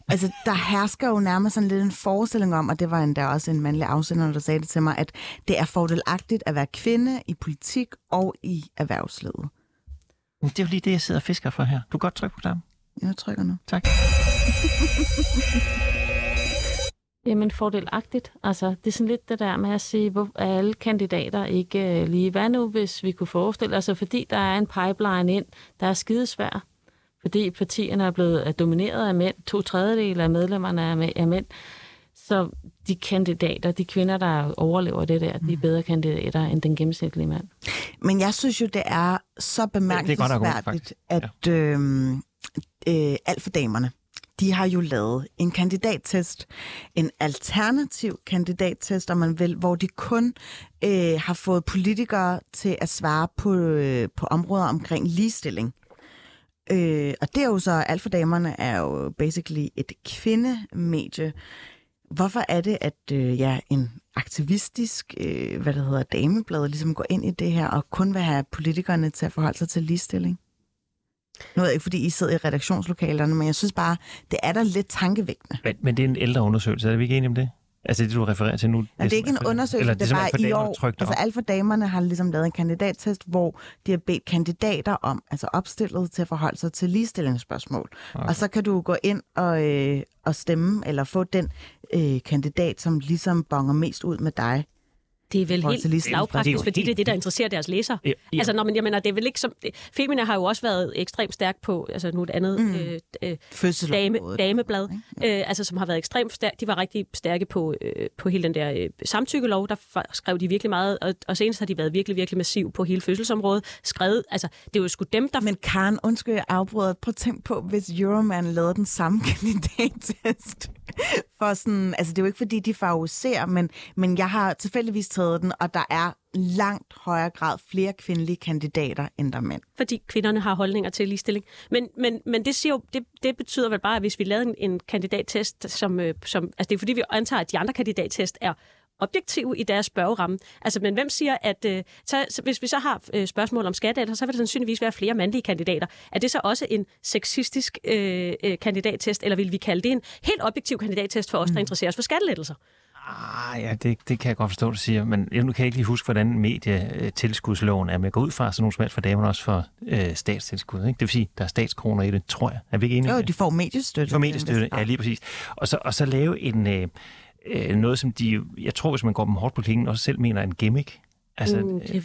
Altså, der hersker jo nærmest sådan lidt en forestilling om, og det var endda også en mandlig afsender, der sagde det til mig, at det er fordelagtigt at være kvinde i politik og i erhvervslivet. Det er jo lige det, jeg sidder og fisker for her. Du kan godt trykke på knappen. Jeg trykker nu. Tak. Jamen fordelagtigt. Altså, det er sådan lidt det der med at sige, hvor er alle kandidater ikke øh, lige. Hvad nu, hvis vi kunne forestille os, altså, fordi der er en pipeline ind, der er skidesvær, fordi partierne er blevet er domineret af mænd, to tredjedel af medlemmerne er, med, er mænd, så de kandidater, de kvinder, der overlever det der, de er bedre kandidater end den gennemsnitlige mand. Men jeg synes jo, det er så bemærkelsesværdigt, at øhm, øh, alt for damerne, de har jo lavet en kandidattest, en alternativ kandidattest, om man vil, hvor de kun øh, har fået politikere til at svare på, øh, på områder omkring ligestilling. Øh, og det er jo så, alt for damerne er jo basically et kvindemedie. Hvorfor er det, at øh, ja, en aktivistisk, øh, hvad det hedder, dameblad, ligesom går ind i det her og kun vil have politikerne til at forholde sig til ligestilling? Nu ved jeg ikke, fordi I sidder i redaktionslokalerne, men jeg synes bare, det er da lidt tankevækkende. Men, men det er en ældre undersøgelse, er vi ikke enige om det? Altså det, du refererer til nu? Men det er ikke en undersøgelse, eller det bare for i år. Altså alt for damerne har ligesom lavet en kandidattest, hvor de har bedt kandidater om, altså opstillet til at forholde sig til ligestillingsspørgsmål. Okay. Og så kan du gå ind og, øh, og stemme, eller få den øh, kandidat, som ligesom bonger mest ud med dig. Det er vel helt lavpraktisk, er fordi det er det, der interesserer deres læsere. Ja, ja. Altså, når man, jeg mener, det er vel ikke som... Femina har jo også været ekstremt stærk på, altså nu et andet mm. øh, øh, dame, dameblad, øh, altså som har været ekstremt stærk. De var rigtig stærke på, øh, på hele den der øh, samtykkelov, der skrev de virkelig meget, og, og senest har de været virkelig, virkelig massiv på hele fødselsområdet. Skrevet, altså det er jo sgu dem, der... Men Karen, undskyld, jeg afbryder. Prøv at tænke på, hvis Euroman lavede den samme kandidattest. For sådan, altså det er jo ikke fordi, de favoriserer, men, men jeg har tilfældigvis taget den, og der er langt højere grad flere kvindelige kandidater, end der mænd. fordi kvinderne har holdninger til ligestilling. Men, men, men det, siger jo, det, det betyder vel bare, at hvis vi lavede en, en kandidattest, som, øh, som, altså det er fordi, vi antager, at de andre kandidattest er objektive i deres spørgeramme. Altså, men hvem siger, at øh, så, hvis vi så har øh, spørgsmål om skattealder, så vil der sandsynligvis være flere mandlige kandidater. Er det så også en sexistisk øh, øh, kandidattest, eller vil vi kalde det en helt objektiv kandidattest for os, der interesserer os for skattelettelser? Ah, ja, det, det kan jeg godt forstå, du siger. Men jeg, nu kan jeg ikke lige huske, hvordan medietilskudsloven er. Men jeg går ud fra, sådan nogle som helst for damerne også for øh, statstilskud. Ikke? Det vil sige, der er statskroner i det, tror jeg. Er vi ikke enige? Jo, de får mediestøtte. For mediestøtte, ja, lige præcis. Og så, og så lave en, øh, øh, noget, som de, jeg tror, hvis man går dem hårdt på klingen, også selv mener er en gimmick. Altså, Mm, mm, det-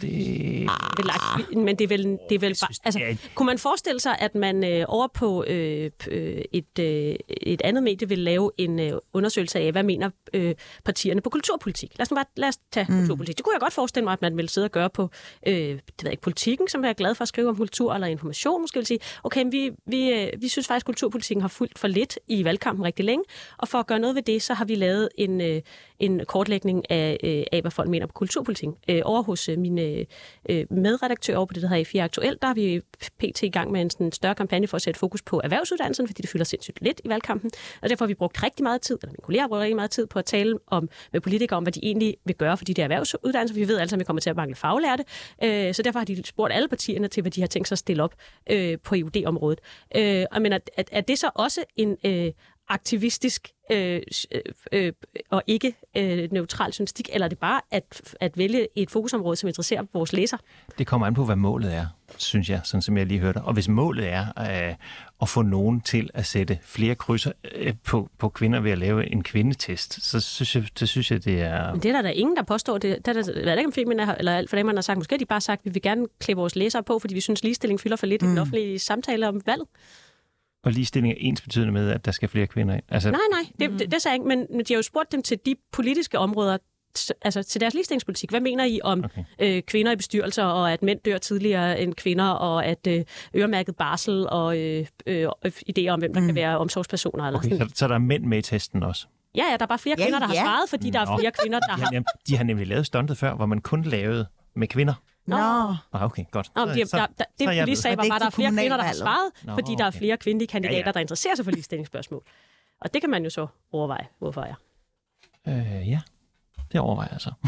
det, lagt- men det er vel, det er vel bare, synes, altså, det er- kunne man forestille sig, at man øh, over på øh, øh, et, øh, et andet medie vil lave en øh, undersøgelse af, hvad mener øh, partierne på kulturpolitik? Lad os nu bare lad os tage mm. kulturpolitik. Det kunne jeg godt forestille mig, at man ville sidde og gøre på øh, det ved jeg ikke, politikken, som er glad for at skrive om kultur eller information. Måske vil sige, okay, men vi, vi, øh, vi synes faktisk, at kulturpolitikken har fulgt for lidt i valgkampen rigtig længe, og for at gøre noget ved det, så har vi lavet en, øh, en kortlægning af, øh, af, hvad folk mener på kulturpolitikken. Øh, over hos øh, mine øh, øh medredaktører over på det, der hedder E4 Aktuelt, der er vi pt. i gang med en sådan større kampagne for at sætte fokus på erhvervsuddannelsen, fordi det fylder sindssygt lidt i valgkampen. Og derfor har vi brugt rigtig meget tid, eller mine kolleger har brugt rigtig meget tid på at tale om, med politikere om, hvad de egentlig vil gøre for de der erhvervsuddannelser. Vi ved altså, at vi kommer til at mangle faglærte, øh, så derfor har de spurgt alle partierne til, hvad de har tænkt sig at stille op øh, på EUD-området. Øh, og men er, er, er det så også en øh, aktivistisk øh, øh, øh, og ikke øh, neutral journalistik, eller er det bare at, at vælge et fokusområde, som interesserer vores læser? det kommer an på, hvad målet er, synes jeg, sådan som jeg lige hørte. Og hvis målet er øh, at få nogen til at sætte flere krydser øh, på, på kvinder ved at lave en kvindetest, så synes jeg, så synes jeg det er... Men det er der, der ingen, der påstår. Det, det er der, jeg ved ikke, om er, eller alt for dem, man har sagt. Måske har de bare sagt, at vi vil gerne klæde vores læsere på, fordi vi synes, ligestilling fylder for lidt mm. i den offentlige samtale om valg. Og ligestilling er ens betydende med, at der skal flere kvinder ind. Altså, Nej, nej, det, det, det sagde jeg ikke, men, men de har jo spurgt dem til de politiske områder, altså til deres ligestillingspolitik. Hvad mener I om Okay. øh, kvinder i bestyrelser, og at mænd dør tidligere end kvinder, og at øh, øremærket barsel, og øh, øh, idéer om, hvem der mm. kan være omsorgspersoner? Eller okay, sådan. så, så der er mænd med i testen også. Ja, ja, der er bare flere Ja, kvinder, der ja. har svaret, fordi der er Nå. flere kvinder, der De har... de har nemlig lavet stuntet før, hvor man kun lavede med kvinder. Nå, Ah, okay, godt. Nå, de, Så- der, der, det, så er jeg lige sagde, Var det var, der er flere kvinder, der har svaret, Nå, fordi der er flere kvindelige kandidater, Ja, ja. der interesserer sig for ligestillingsspørgsmål. Og det kan man jo så overveje, hvorfor jeg. Øh, ja, det overvejer jeg så.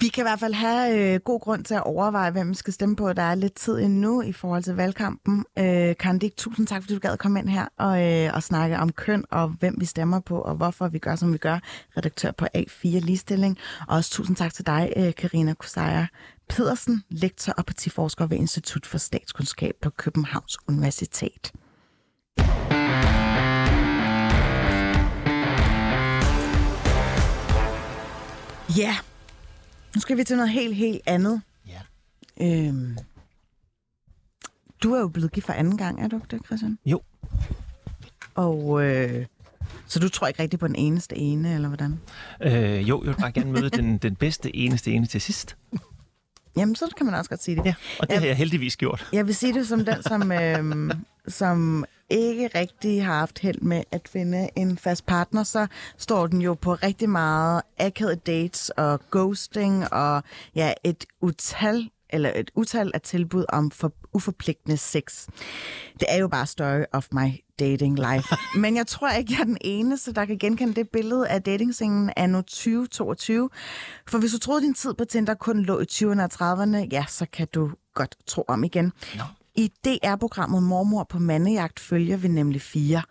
Vi kan i hvert fald have øh, god grund til at overveje, hvem vi skal stemme på. Der er lidt tid endnu i forhold til valgkampen. Øh, Kandik, tusind tak, fordi du gad komme ind her og, øh, og snakke om køn og hvem vi stemmer på, og hvorfor vi gør, som vi gør. Redaktør på A4 Ligestilling. Og også tusind tak til dig, øh, Karina Kusaja Pedersen, lektor og partiforsker ved Institut for Statskundskab på Københavns Universitet. Ja, nu skal vi til noget helt, helt andet. Ja. Øhm, du er jo blevet gift for anden gang, er du ikke det, Christian? Jo. Og øh, så du tror ikke rigtig på den eneste ene, eller hvordan? Øh, jo, jeg vil bare gerne møde den, den bedste, eneste ene til sidst. Jamen, så kan man også godt sige det. Ja, og det Ja. har jeg heldigvis gjort. Jeg vil sige det som den, som, øhm, som ikke rigtig har haft held med at finde en fast partner, så står den jo på rigtig meget akavede dates og ghosting og ja, et utal eller et utal af tilbud om for, uforpligtende sex. Det er jo bare story of my dating life. Men jeg tror ikke, jeg er den eneste, der kan genkende det billede af datingscenen anno 2022. For hvis du troede, din tid på Tinder kun lå i 20'erne og 30'erne, ja, så kan du godt tro om igen. Nå. I DR-programmet Mormor på mandejagt følger vi nemlig fire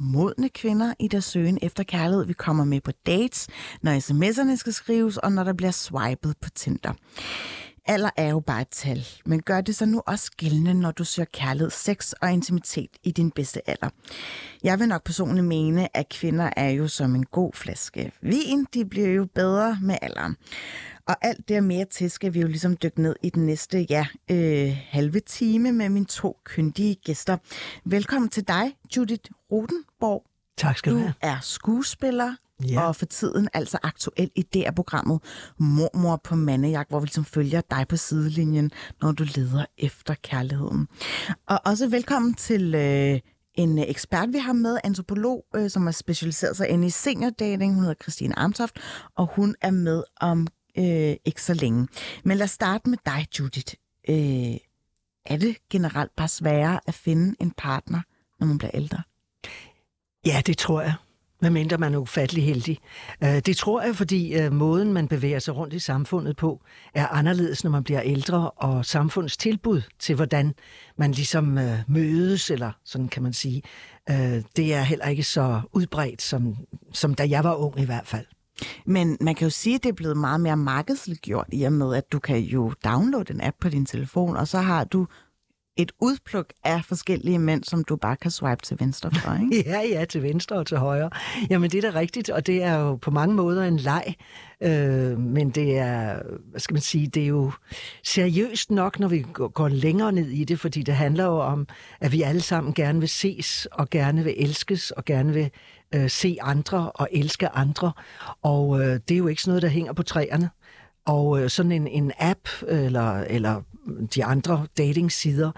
modne kvinder i deres søgen efter kærlighed. Vi kommer med på dates, når sms'erne skal skrives, og når der bliver swipet på Tinder. Alder er jo bare et tal, men gør det så nu også gældende, når du søger kærlighed, sex og intimitet i din bedste alder. Jeg vil nok personligt mene, at kvinder er jo som en god flaske vin. De bliver jo bedre med alderen. Og alt det og mere til skal vi jo ligesom dykke ned i den næste, ja, øh, halve time med mine to kyndige gæster. Velkommen til dig, Judith Rodenborg. Tak skal du Du have. er skuespiller, Ja. og for tiden altså aktuel i DR-programmet Mormor på mandejagt, hvor vi ligesom følger dig på sidelinjen, når du leder efter kærligheden. Og også velkommen til øh, en ekspert, vi har med, antropolog, øh, som har specialiseret sig inde i seniordating. Hun hedder Christine Amtoft, og hun er med om øh, ikke så længe. Men lad os starte med dig, Judith. Øh, er det generelt bare sværere at finde en partner, når man bliver ældre? Ja, det tror jeg. Medmindre man er ufattelig heldig. Øh, det tror jeg, fordi øh, måden, man bevæger sig rundt i samfundet på, er anderledes, når man bliver ældre, og samfundets tilbud til, hvordan man ligesom øh, mødes, eller sådan kan man sige, det er heller ikke så udbredt, som, som da jeg var ung i hvert fald. Men man kan jo sige, at det er blevet meget mere markedsliggjort i og med, at du kan jo downloade en app på din telefon, og så har du et udpluk af forskellige mænd, som du bare kan swipe til venstre for, ikke? Ja, ja, til venstre og til højre. Jamen, det er da rigtigt, og det er jo på mange måder en leg. Øh, men det er, hvad skal man sige, det er jo seriøst nok, når vi går længere ned i det, fordi det handler jo om, at vi alle sammen gerne vil ses, og gerne vil elskes, og gerne vil øh, se andre og elske andre. Og øh, det er jo ikke sådan noget, der hænger på træerne. Og øh, sådan en, en app eller, eller de andre datingsider,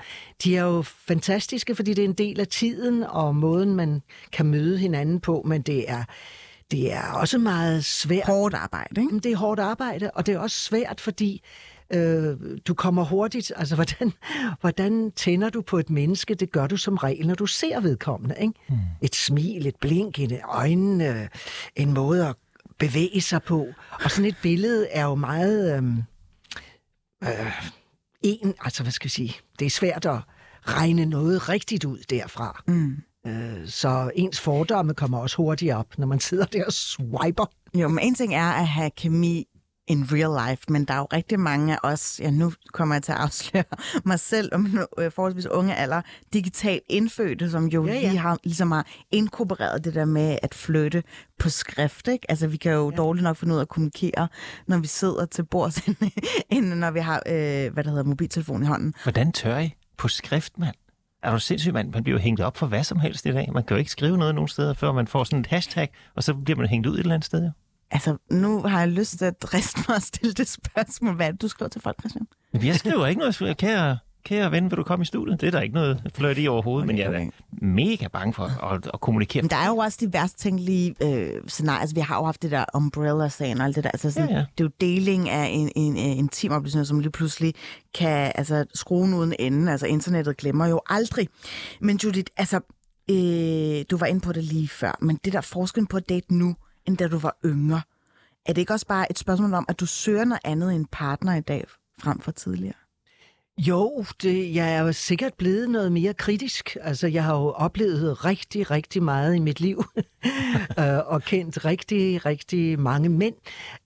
de er jo fantastiske, fordi det er en del af tiden og måden, man kan møde hinanden på, men det er, det er også meget svært. Hårdt arbejde, ikke? Det er hårdt arbejde, og det er også svært, fordi øh, du kommer hurtigt. Altså, hvordan, hvordan tænder du på et menneske? Det gør du som regel, når du ser vedkommende. Ikke? Mm. Et smil, et blink i øjnene, øh, en måde at bevæge sig på. Og sådan et billede er jo meget... Øh, øh, en, altså hvad skal jeg sige, det er svært at regne noget rigtigt ud derfra. Mm. Øh, så ens fordomme kommer også hurtigt op, når man sidder der og swiper. Jo, men en ting er at have kemi in real life, men der er jo rigtig mange af os, ja nu kommer jeg til at afsløre mig selv om en øh, forholdsvis unge alder, digitalt indfødte, som jo Ja, ja, lige har, ligesom har inkorporeret det der med at flytte på skrift, ikke? Altså vi kan jo ja. dårligt nok finde ud af at kommunikere, når vi sidder til bords, end når vi har, øh, hvad der hedder, mobiltelefon i hånden. Hvordan tør I på skrift, mand? Er du sindssyg, mand? Man bliver jo hængt op for hvad som helst i dag. Man kan jo ikke skrive noget nogen steder, før man får sådan et hashtag, og så bliver man hængt ud et eller andet sted. Altså, nu har jeg lyst til at driste mig og stille det spørgsmål. Hvad det, du skriver til folk, Christian? Jeg skriver ikke noget. Kære, kære ven, vil du komme i studiet? Det er der ikke noget fløjt i overhovedet, okay, men jeg er mega bange for at, at kommunikere. Men der er jo også de værst tænkelige øh, scenarier. Altså, vi har jo haft det der umbrella-sagen og alt det der. Altså, sådan, Ja, ja. Det er jo deling af en, en, en intimoplysninger, som lige pludselig kan altså, skrue uden ende. Altså, internettet glemmer jo aldrig. Men Judith, altså, øh, du var inde på det lige før, men det der forskel på at date nu, end da du var yngre, er det ikke også bare et spørgsmål om, at du søger noget andet end en partner i dag, frem for tidligere? Jo, det, jeg er jo sikkert blevet noget mere kritisk. Altså, jeg har jo oplevet rigtig, rigtig meget i mit liv, øh, og kendt rigtig, rigtig mange mænd.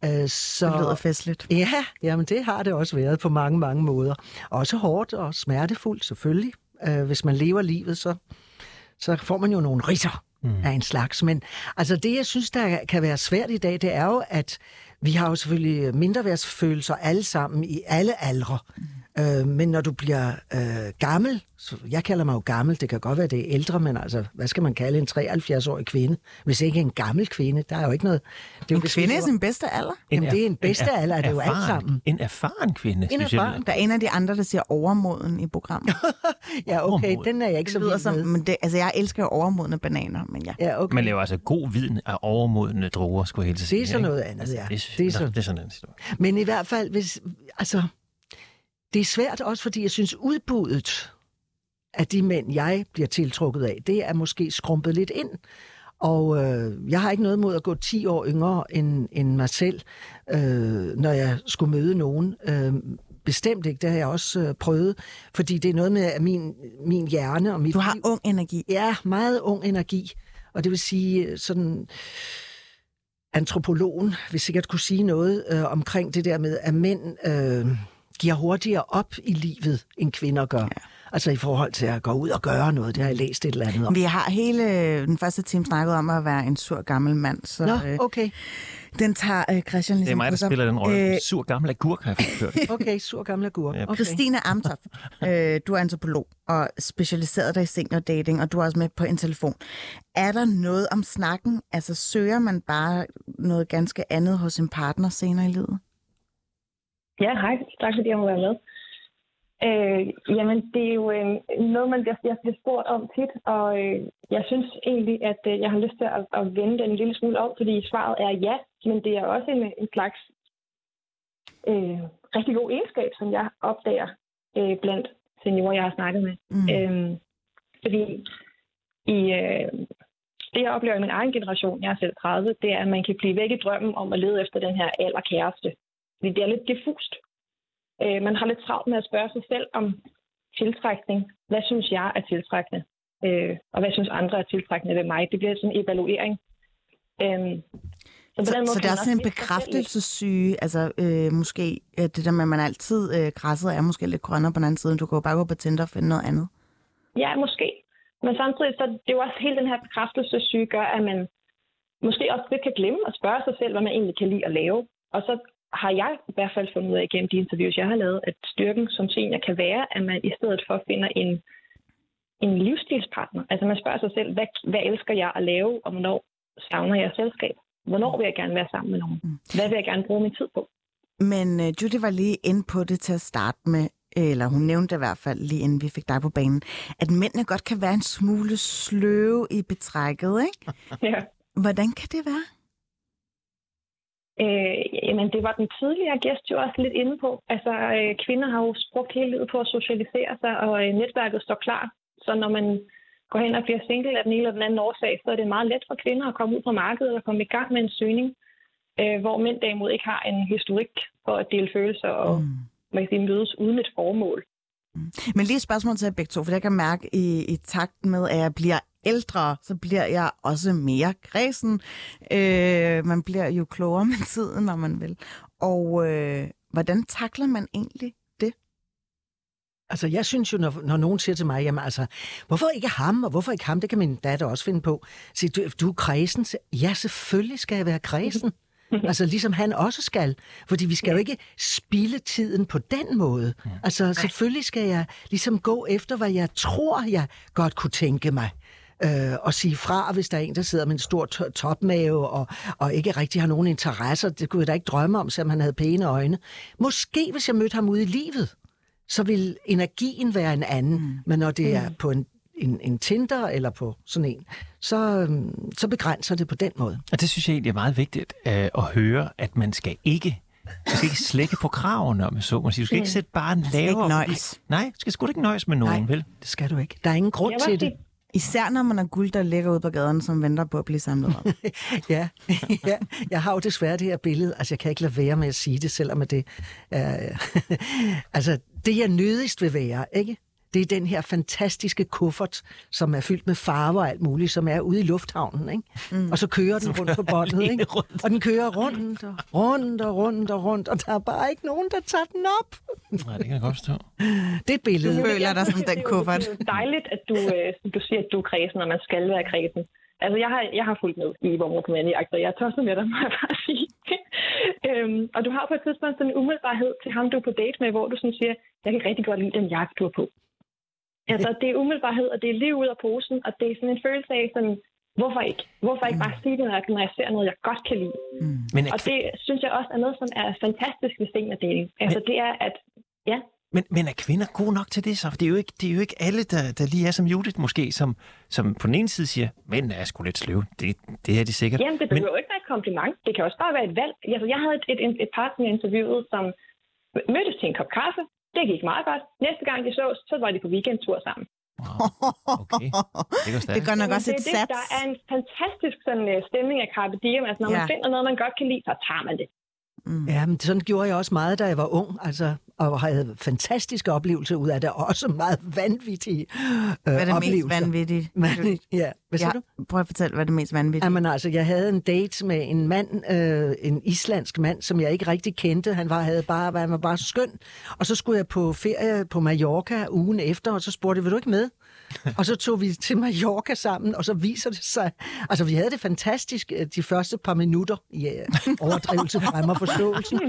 Øh, Så... Det lyder festligt. Ja, jamen det har det også været på mange, mange måder. Også hårdt og smertefuldt, selvfølgelig. Øh, hvis man lever livet, så, så får man jo nogle ritter mm. af en slags. Men altså det, jeg synes, der kan være svært i dag, det er jo, at vi har jo selvfølgelig mindreværdsfølelser alle sammen i alle aldre. Mm. Øh, men når du bliver øh, gammel, så jeg kalder mig jo gammel, det kan godt være, det er ældre, men altså, hvad skal man kalde en 73-årig kvinde? Hvis ikke en gammel kvinde, der er jo ikke noget... Det er jo, En kvinde lever- sin bedste alder? Jamen, det er en bedste er- alder, er det jo alt sammen. En erfaren kvinde, En synes jeg. erfaren. Der er en af de andre, der siger overmoden i programmet. Ja, okay, Overmod. den er jeg ikke Det så vild som, med. men det, altså, jeg elsker overmodne bananer, men ja. Ja, okay. Man laver altså god viden af overmodne druer, skulle jeg helt sige. Det er så ikke? noget andet, ja. Det, er, er er, det er sådan en historie. Men i hvert fald, hvis, altså, det er svært også, fordi jeg synes, udbuddet af de mænd, jeg bliver tiltrukket af, det er måske skrumpet lidt ind. Og øh, jeg har ikke noget mod at gå 10 år yngre end, end mig selv, øh, når jeg skulle møde nogen. Øh, bestemt ikke, det har jeg også øh, prøvet, fordi det er noget med at min, min hjerne og mit Du har liv. ung energi. Ja, meget ung energi. Og det vil sige, øh, sådan antropologen vil sikkert kunne sige noget øh, omkring det der med, at mænd øh, giver hurtigere op i livet, end kvinder gør. Ja. Altså i forhold til at gå ud og gøre noget. Det har jeg læst et eller andet om. Vi har hele den første time snakket om at være en sur gammel mand, så Nå, øh, okay. den tager øh, Christian ligesom Det er mig, der spiller den rolle. Øh, Sur gammel agurk har jeg. Okay, sur gamle agurk. Okay. Christine Amtoft, øh, du er antropolog og specialiseret dig i seniordating, og du er også med på en telefon. Er der noget om snakken? Altså søger man bare noget ganske andet hos en partner senere i livet? Ja, hej. Tak fordi jeg må være med. Øh, jamen, det er jo øh, noget, man bliver, jeg bliver spurgt om tit, og øh, jeg synes egentlig, at øh, jeg har lyst til at, at vende den en lille smule om, fordi svaret er ja, men det er også en, en slags øh, rigtig god egenskab, som jeg opdager øh, blandt seniorer, jeg har snakket med. Mm. Øh, fordi i, øh, det, jeg oplever i min egen generation, jeg er selv 30, det er, at man kan blive væk i drømmen om at lede efter den her allerkæreste. Fordi det er lidt diffust. Øh, man har lidt travlt med at spørge sig selv om tiltrækning. Hvad synes jeg er tiltrækkende? Øh, og hvad synes andre er tiltrækkende ved mig? Det bliver sådan en evaluering. Øh, Så, så, så kan det er sådan en bekræftelsessyge, altså øh, måske øh, det der med, at man altid øh, græsset er måske lidt grønnere på den anden side. Du kan jo bare gå på Tinder og finde noget andet. Ja, måske. Men samtidig så det er jo også hele den her bekræftelsessyge gør, at man måske også lidt kan glemme at spørge sig selv, hvad man egentlig kan lide at lave. Og så har jeg i hvert fald fundet ud af gennem de interviews, jeg har lavet, at styrken som senior kan være, at man i stedet for finder en, en livsstilspartner. Altså man spørger sig selv, hvad, hvad elsker jeg at lave, og hvornår savner jeg selskab? Hvornår vil jeg gerne være sammen med nogen? Hvad vil jeg gerne bruge min tid på? Men øh, Judy var lige inde på det til at starte med, eller hun nævnte i hvert fald lige inden vi fik dig på banen, at mændene godt kan være en smule sløve i betrækket, ikke? Ja. Hvordan kan det være? Øh, jamen, det var den tidligere gæst jo også lidt inde på. Altså, øh, kvinder har jo brugt hele livet på at socialisere sig, og øh, netværket står klar. Så når man går hen og bliver single af den ene eller den anden årsag, så er det meget let for kvinder at komme ud på markedet og komme i gang med en søgning, øh, hvor mænd derimod ikke har en historik for at dele følelser og mm. man kan sige, mødes uden et formål. Men lige et spørgsmål til jer begge to, for jeg kan mærke i, i takt med, at jeg bliver ældre, så bliver jeg også mere græsen. Øh, man bliver jo klogere med tiden, når man vil. Og øh, hvordan takler man egentlig det? Altså, jeg synes jo, når, når nogen siger til mig, jamen altså, hvorfor ikke ham, og hvorfor ikke ham, det kan min datter også finde på. Så du, du er kredsen. Så, Ja, selvfølgelig skal jeg være kredsen. altså, ligesom han også skal. Fordi vi skal jo ikke spilde tiden på den måde. Altså, selvfølgelig skal jeg ligesom gå efter, hvad jeg tror, jeg godt kunne tænke mig. Øh, og sige fra, hvis der er en, der sidder med en stor to- topmave og, og ikke rigtig har nogen interesser. Det kunne jeg da ikke drømme om, selvom han havde pæne øjne. Måske, hvis jeg mødte ham ude i livet, så vil energien være en anden. Mm. Men når det er på en, en, en Tinder eller på sådan en, så, øhm, så begrænser det på den måde. Og det synes jeg egentlig er meget vigtigt øh, at høre, at man skal ikke du skal ikke slække på kravene, om jeg så må sige. Du skal ikke sætte bare en lavere... ikke fordi- nøjes. Nej, du skal sgu da ikke nøjes med nogen, Nej. vel? Det skal du ikke. Der er ingen grund til det. Især når man har guld, der ligger ude på gaden, som venter på at blive samlet op. Ja, ja, jeg har jo desværre det her billede. Altså, jeg kan ikke lade være med at sige det, selvom at det er... altså, det jeg nødigst vil være, ikke? Det er den her fantastiske kuffert, som er fyldt med farver og alt muligt, som er ude i lufthavnen, ikke? Mm. Og så kører den rundt på båndet, ikke? Og den kører rundt og rundt og rundt og rundt, og der er bare ikke nogen, der tager den op. Nej, det kan jeg godt forstå. Det er billedet. Du føler dig som den det er jo- kuffert. Det er dejligt, at du, øh, som du siger, at du er kredsen, og man skal være kredsen. Altså, jeg har, jeg har fulgt med i Vormor på Mandjagt, og jeg er tosset med dig, må jeg bare sige. øhm, og du har på et tidspunkt sådan en umiddelbarhed til ham, du er på date med, hvor du sådan siger, jeg kan rigtig godt lide den jakke, du har på. Altså, det er umiddelbarhed, og det er lige ud af posen, og det er sådan en følelse af sådan, hvorfor ikke? Hvorfor ikke bare sige det, når jeg, når jeg ser noget, jeg godt kan lide? Men er, Og det synes jeg også er noget, som er fantastisk ved seniordating. Altså, det er, at ja, men, men er kvinder gode nok til det så? For det er jo ikke, det er jo ikke alle, der, der lige er som Judith måske, som, som på den ene side siger, mænd er sgu lidt sløve. Det, det er de sikkert. Jamen, det men, behøver jo ikke være et kompliment. Det kan også bare være et valg. Altså, jeg havde et, et, et, et par, som jeg interviewede, som mødtes til en kop kaffe. Det gik meget godt. Næste gang de sås, så var de på weekendtur sammen. okay, det går Det nok også det, et er det, sats. Der er en fantastisk sådan, uh, stemning af Carpe Diem. Altså, når Ja. man finder noget, man godt kan lide, så tager man det. Ja, men sådan gjorde jeg også meget, da jeg var ung, altså, og havde fantastiske oplevelser ud af det, og også meget vanvittige øh, Hvad er det mest oplevelser. vanvittige? Men, ja, hvad Ja, du? prøv at fortælle, hvad det mest vanvittige? Jamen altså, jeg havde en date med en mand, øh, en islandsk mand, som jeg ikke rigtig kendte. Han var, havde bare, han var bare skøn. Og så skulle jeg på ferie på Mallorca ugen efter, og så spurgte jeg, vil du ikke med? Og så tog vi til Mallorca sammen, og så viser det sig... Altså, vi havde det fantastisk øh, de første par minutter i øh, overdrivelse frem og forståelsen.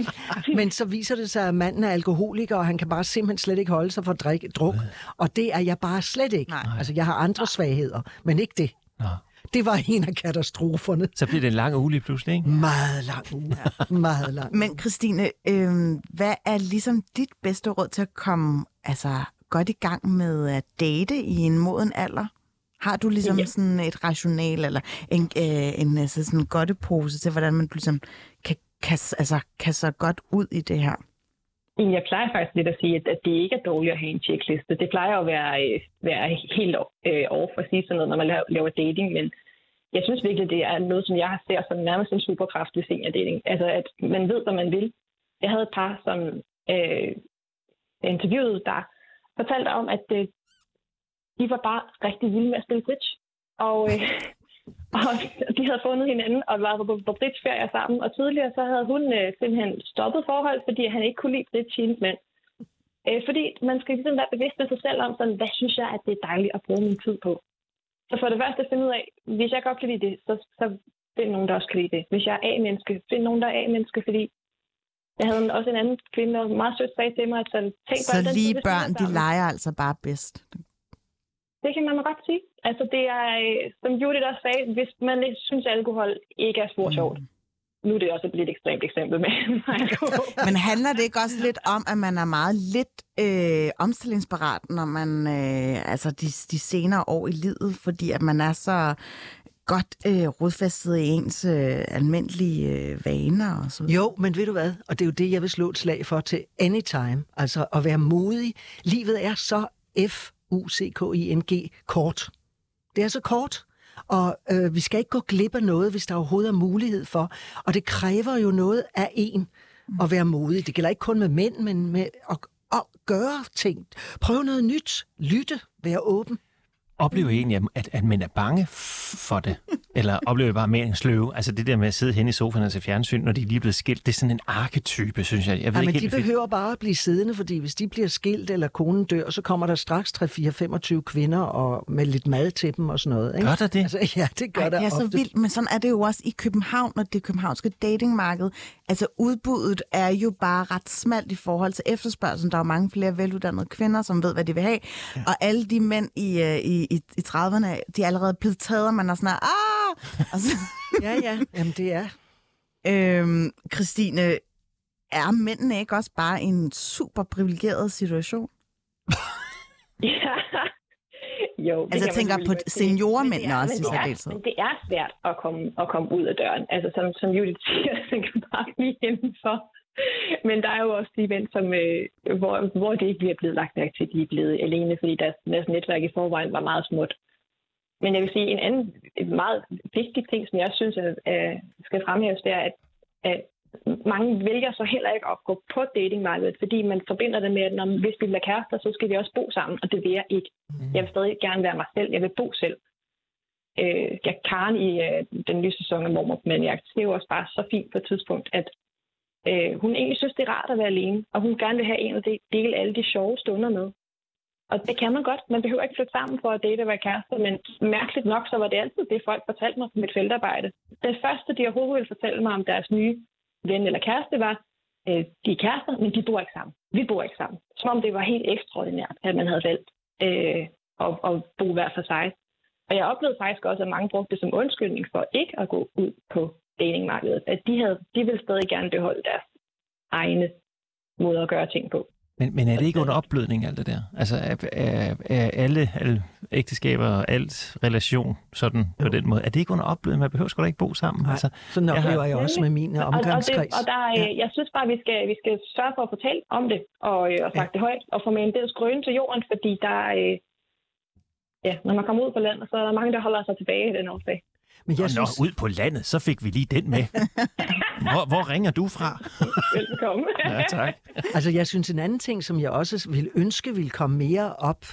Men så viser det sig, at manden er alkoholiker, og han kan bare simpelthen slet ikke holde sig for drik, druk. Og det er jeg bare slet ikke. Nej. Altså, jeg har andre svagheder, men ikke det. Nå. Det var en af katastroferne. Så bliver det en lang uge lige pludselig, ikke? Meget lang uge. Meget lang. Men Christine, øh, hvad er ligesom dit bedste råd til at komme altså, godt i gang med at date i en moden alder? Har du ligesom Ja. sådan et rational eller en, øh, en altså sådan godtepose til, hvordan man ligesom kan, kan, altså, kan så godt ud i det her? Jeg plejer faktisk lidt at sige, at, det ikke er dårligt at have en checkliste. Det plejer at være, øh, være helt øh, over for at sige sådan noget, når man laver, dating, men jeg synes virkelig, det er noget, som jeg ser som nærmest en superkraft ved seniordating. Altså, at man ved, hvad man vil. Jeg havde et par, som øh, interviewede, der fortalte om, at øh, de var bare rigtig vilde med at spille bridge. Og, øh, og de havde fundet hinanden og var på, på bridgeferie sammen. Og tidligere så havde hun øh, simpelthen stoppet forhold, fordi han ikke kunne lide bridge hendes mand. Øh, fordi man skal ligesom være bevidst med sig selv om, sådan, hvad synes jeg, at det er dejligt at bruge min tid på. Så for det første finde ud af, hvis jeg godt kan lide det, så, så find nogen, der også kan lide det. Hvis jeg er A-menneske, find nogen, der er A-menneske, fordi jeg havde også en anden kvinde, der meget sødt sagde til mig, at sådan, tænk Så bare, den lige børn, de leger altså bare bedst. Det kan man godt sige. Altså det er, som Judith også sagde, hvis man ikke synes, at alkohol ikke er spor sjovt. Nu er det også et lidt ekstremt eksempel med alkohol. Men handler det ikke også lidt om, at man er meget lidt øh, omstillingsparat, når man, øh, altså de, de senere år i livet, fordi at man er så godt øh, rodfæstet i ens øh, almindelige øh, vaner og så videre? Jo, men ved du hvad? Og det er jo det, jeg vil slå et slag for til anytime. Altså at være modig. Livet er så F-U-C-K-I-N-G kort. Det er så kort. Og øh, vi skal ikke gå glip af noget, hvis der overhovedet er mulighed for. Og det kræver jo noget af en at være modig. Det gælder ikke kun med mænd, men med at, at gøre ting. Prøv noget nyt. Lytte. Være åben. Oplever egentlig, at, at man er bange for det? Eller oplever bare mere en sløve? Altså det der med at sidde hen i sofaen og se fjernsyn, når de er lige blevet skilt, det er sådan en arketype, synes jeg. Jeg ved Ja, men ikke de helt, behøver bare at blive siddende, fordi hvis de bliver skilt, eller konen dør, så kommer der straks 3-4-25 kvinder og med lidt mad til dem og sådan noget. Ikke? Gør der det? Altså, ja, det gør Ej, der det er så vildt, men sådan er det jo også i København og det københavnske datingmarked. Altså udbuddet er jo bare ret smalt i forhold til efterspørgselen. Der er jo mange flere veluddannede kvinder, som ved, hvad de vil have. Ja. Og alle de mænd i, øh, i, i, i 30'erne, de er allerede blevet taget, og man er sådan ah! Altså, Ja, ja, jamen det er. øhm, Christine, er mændene ikke også bare i en super privilegeret situation? Ja, Jo, det Altså, jeg tænker på seniormændene er- også i men det er- særdeleshed. Men det er svært at komme, at komme ud af døren. Altså, som, som Judith siger, så kan bare blive indenfor. Men der er jo også de mænd, som, øh, hvor, hvor det ikke bliver blevet lagt mærke til, at de er blevet alene, fordi deres, deres netværk i forvejen var meget småt. Men jeg vil sige, en anden en meget vigtig ting, som jeg synes at, skal fremhæves, det er, at, at mange vælger så heller ikke at gå på datingmarkedet, fordi man forbinder det med, at når, hvis vi bliver kærester, så skal vi også bo sammen, og det vil jeg ikke. Jeg vil stadig gerne være mig selv. Jeg vil bo selv. Øh, jeg Karen i øh, den nye sæson af Mormor men jeg det er jo også bare så fint på et tidspunkt, at øh, hun egentlig synes, det er rart at være alene, og hun gerne vil have en de- dele alle de sjove stunder med. Og det kan man godt. Man behøver ikke flytte sammen for at date og være kærester, men mærkeligt nok, så var det altid det, folk fortalte mig på mit feltarbejde. Det første, de overhovedet ville fortælle mig om deres nye ven eller kæreste, var, øh, de er kærester, men de bor ikke sammen. Vi bor ikke sammen. Som om det var helt ekstraordinært, at man havde valgt øh, at, at bo hver for sig. Og jeg oplevede faktisk også, at mange brugte det som undskyldning for ikke at gå ud på datingmarkedet. At de, havde, de ville stadig gerne beholde deres egne måder at gøre ting på. Men, men er det ikke under opblødning, alt det der? Altså, er, er, er alle, alle ægteskaber og alt relation sådan på den måde? Er det ikke under opblødning? Man behøver sgu da ikke bo sammen. Nej, Altså, sådan jeg har- oplever jeg også med min Og, og, det, omgangskreds. og der, er, Ja. jeg synes bare, at vi skal, vi skal sørge for at fortælle om det, og, øh, og sagt det højt, og få med en del skrøne til jorden, fordi der er, øh, ja, når man kommer ud på landet, så er der mange, der holder sig tilbage i den årsag. Men Nå, jeg nå, synes, ud på landet, så fik vi lige den med. Hvor, hvor ringer du fra? Velkommen. Ja, tak. altså, jeg synes en anden ting, som jeg også vil ønske ville komme mere op,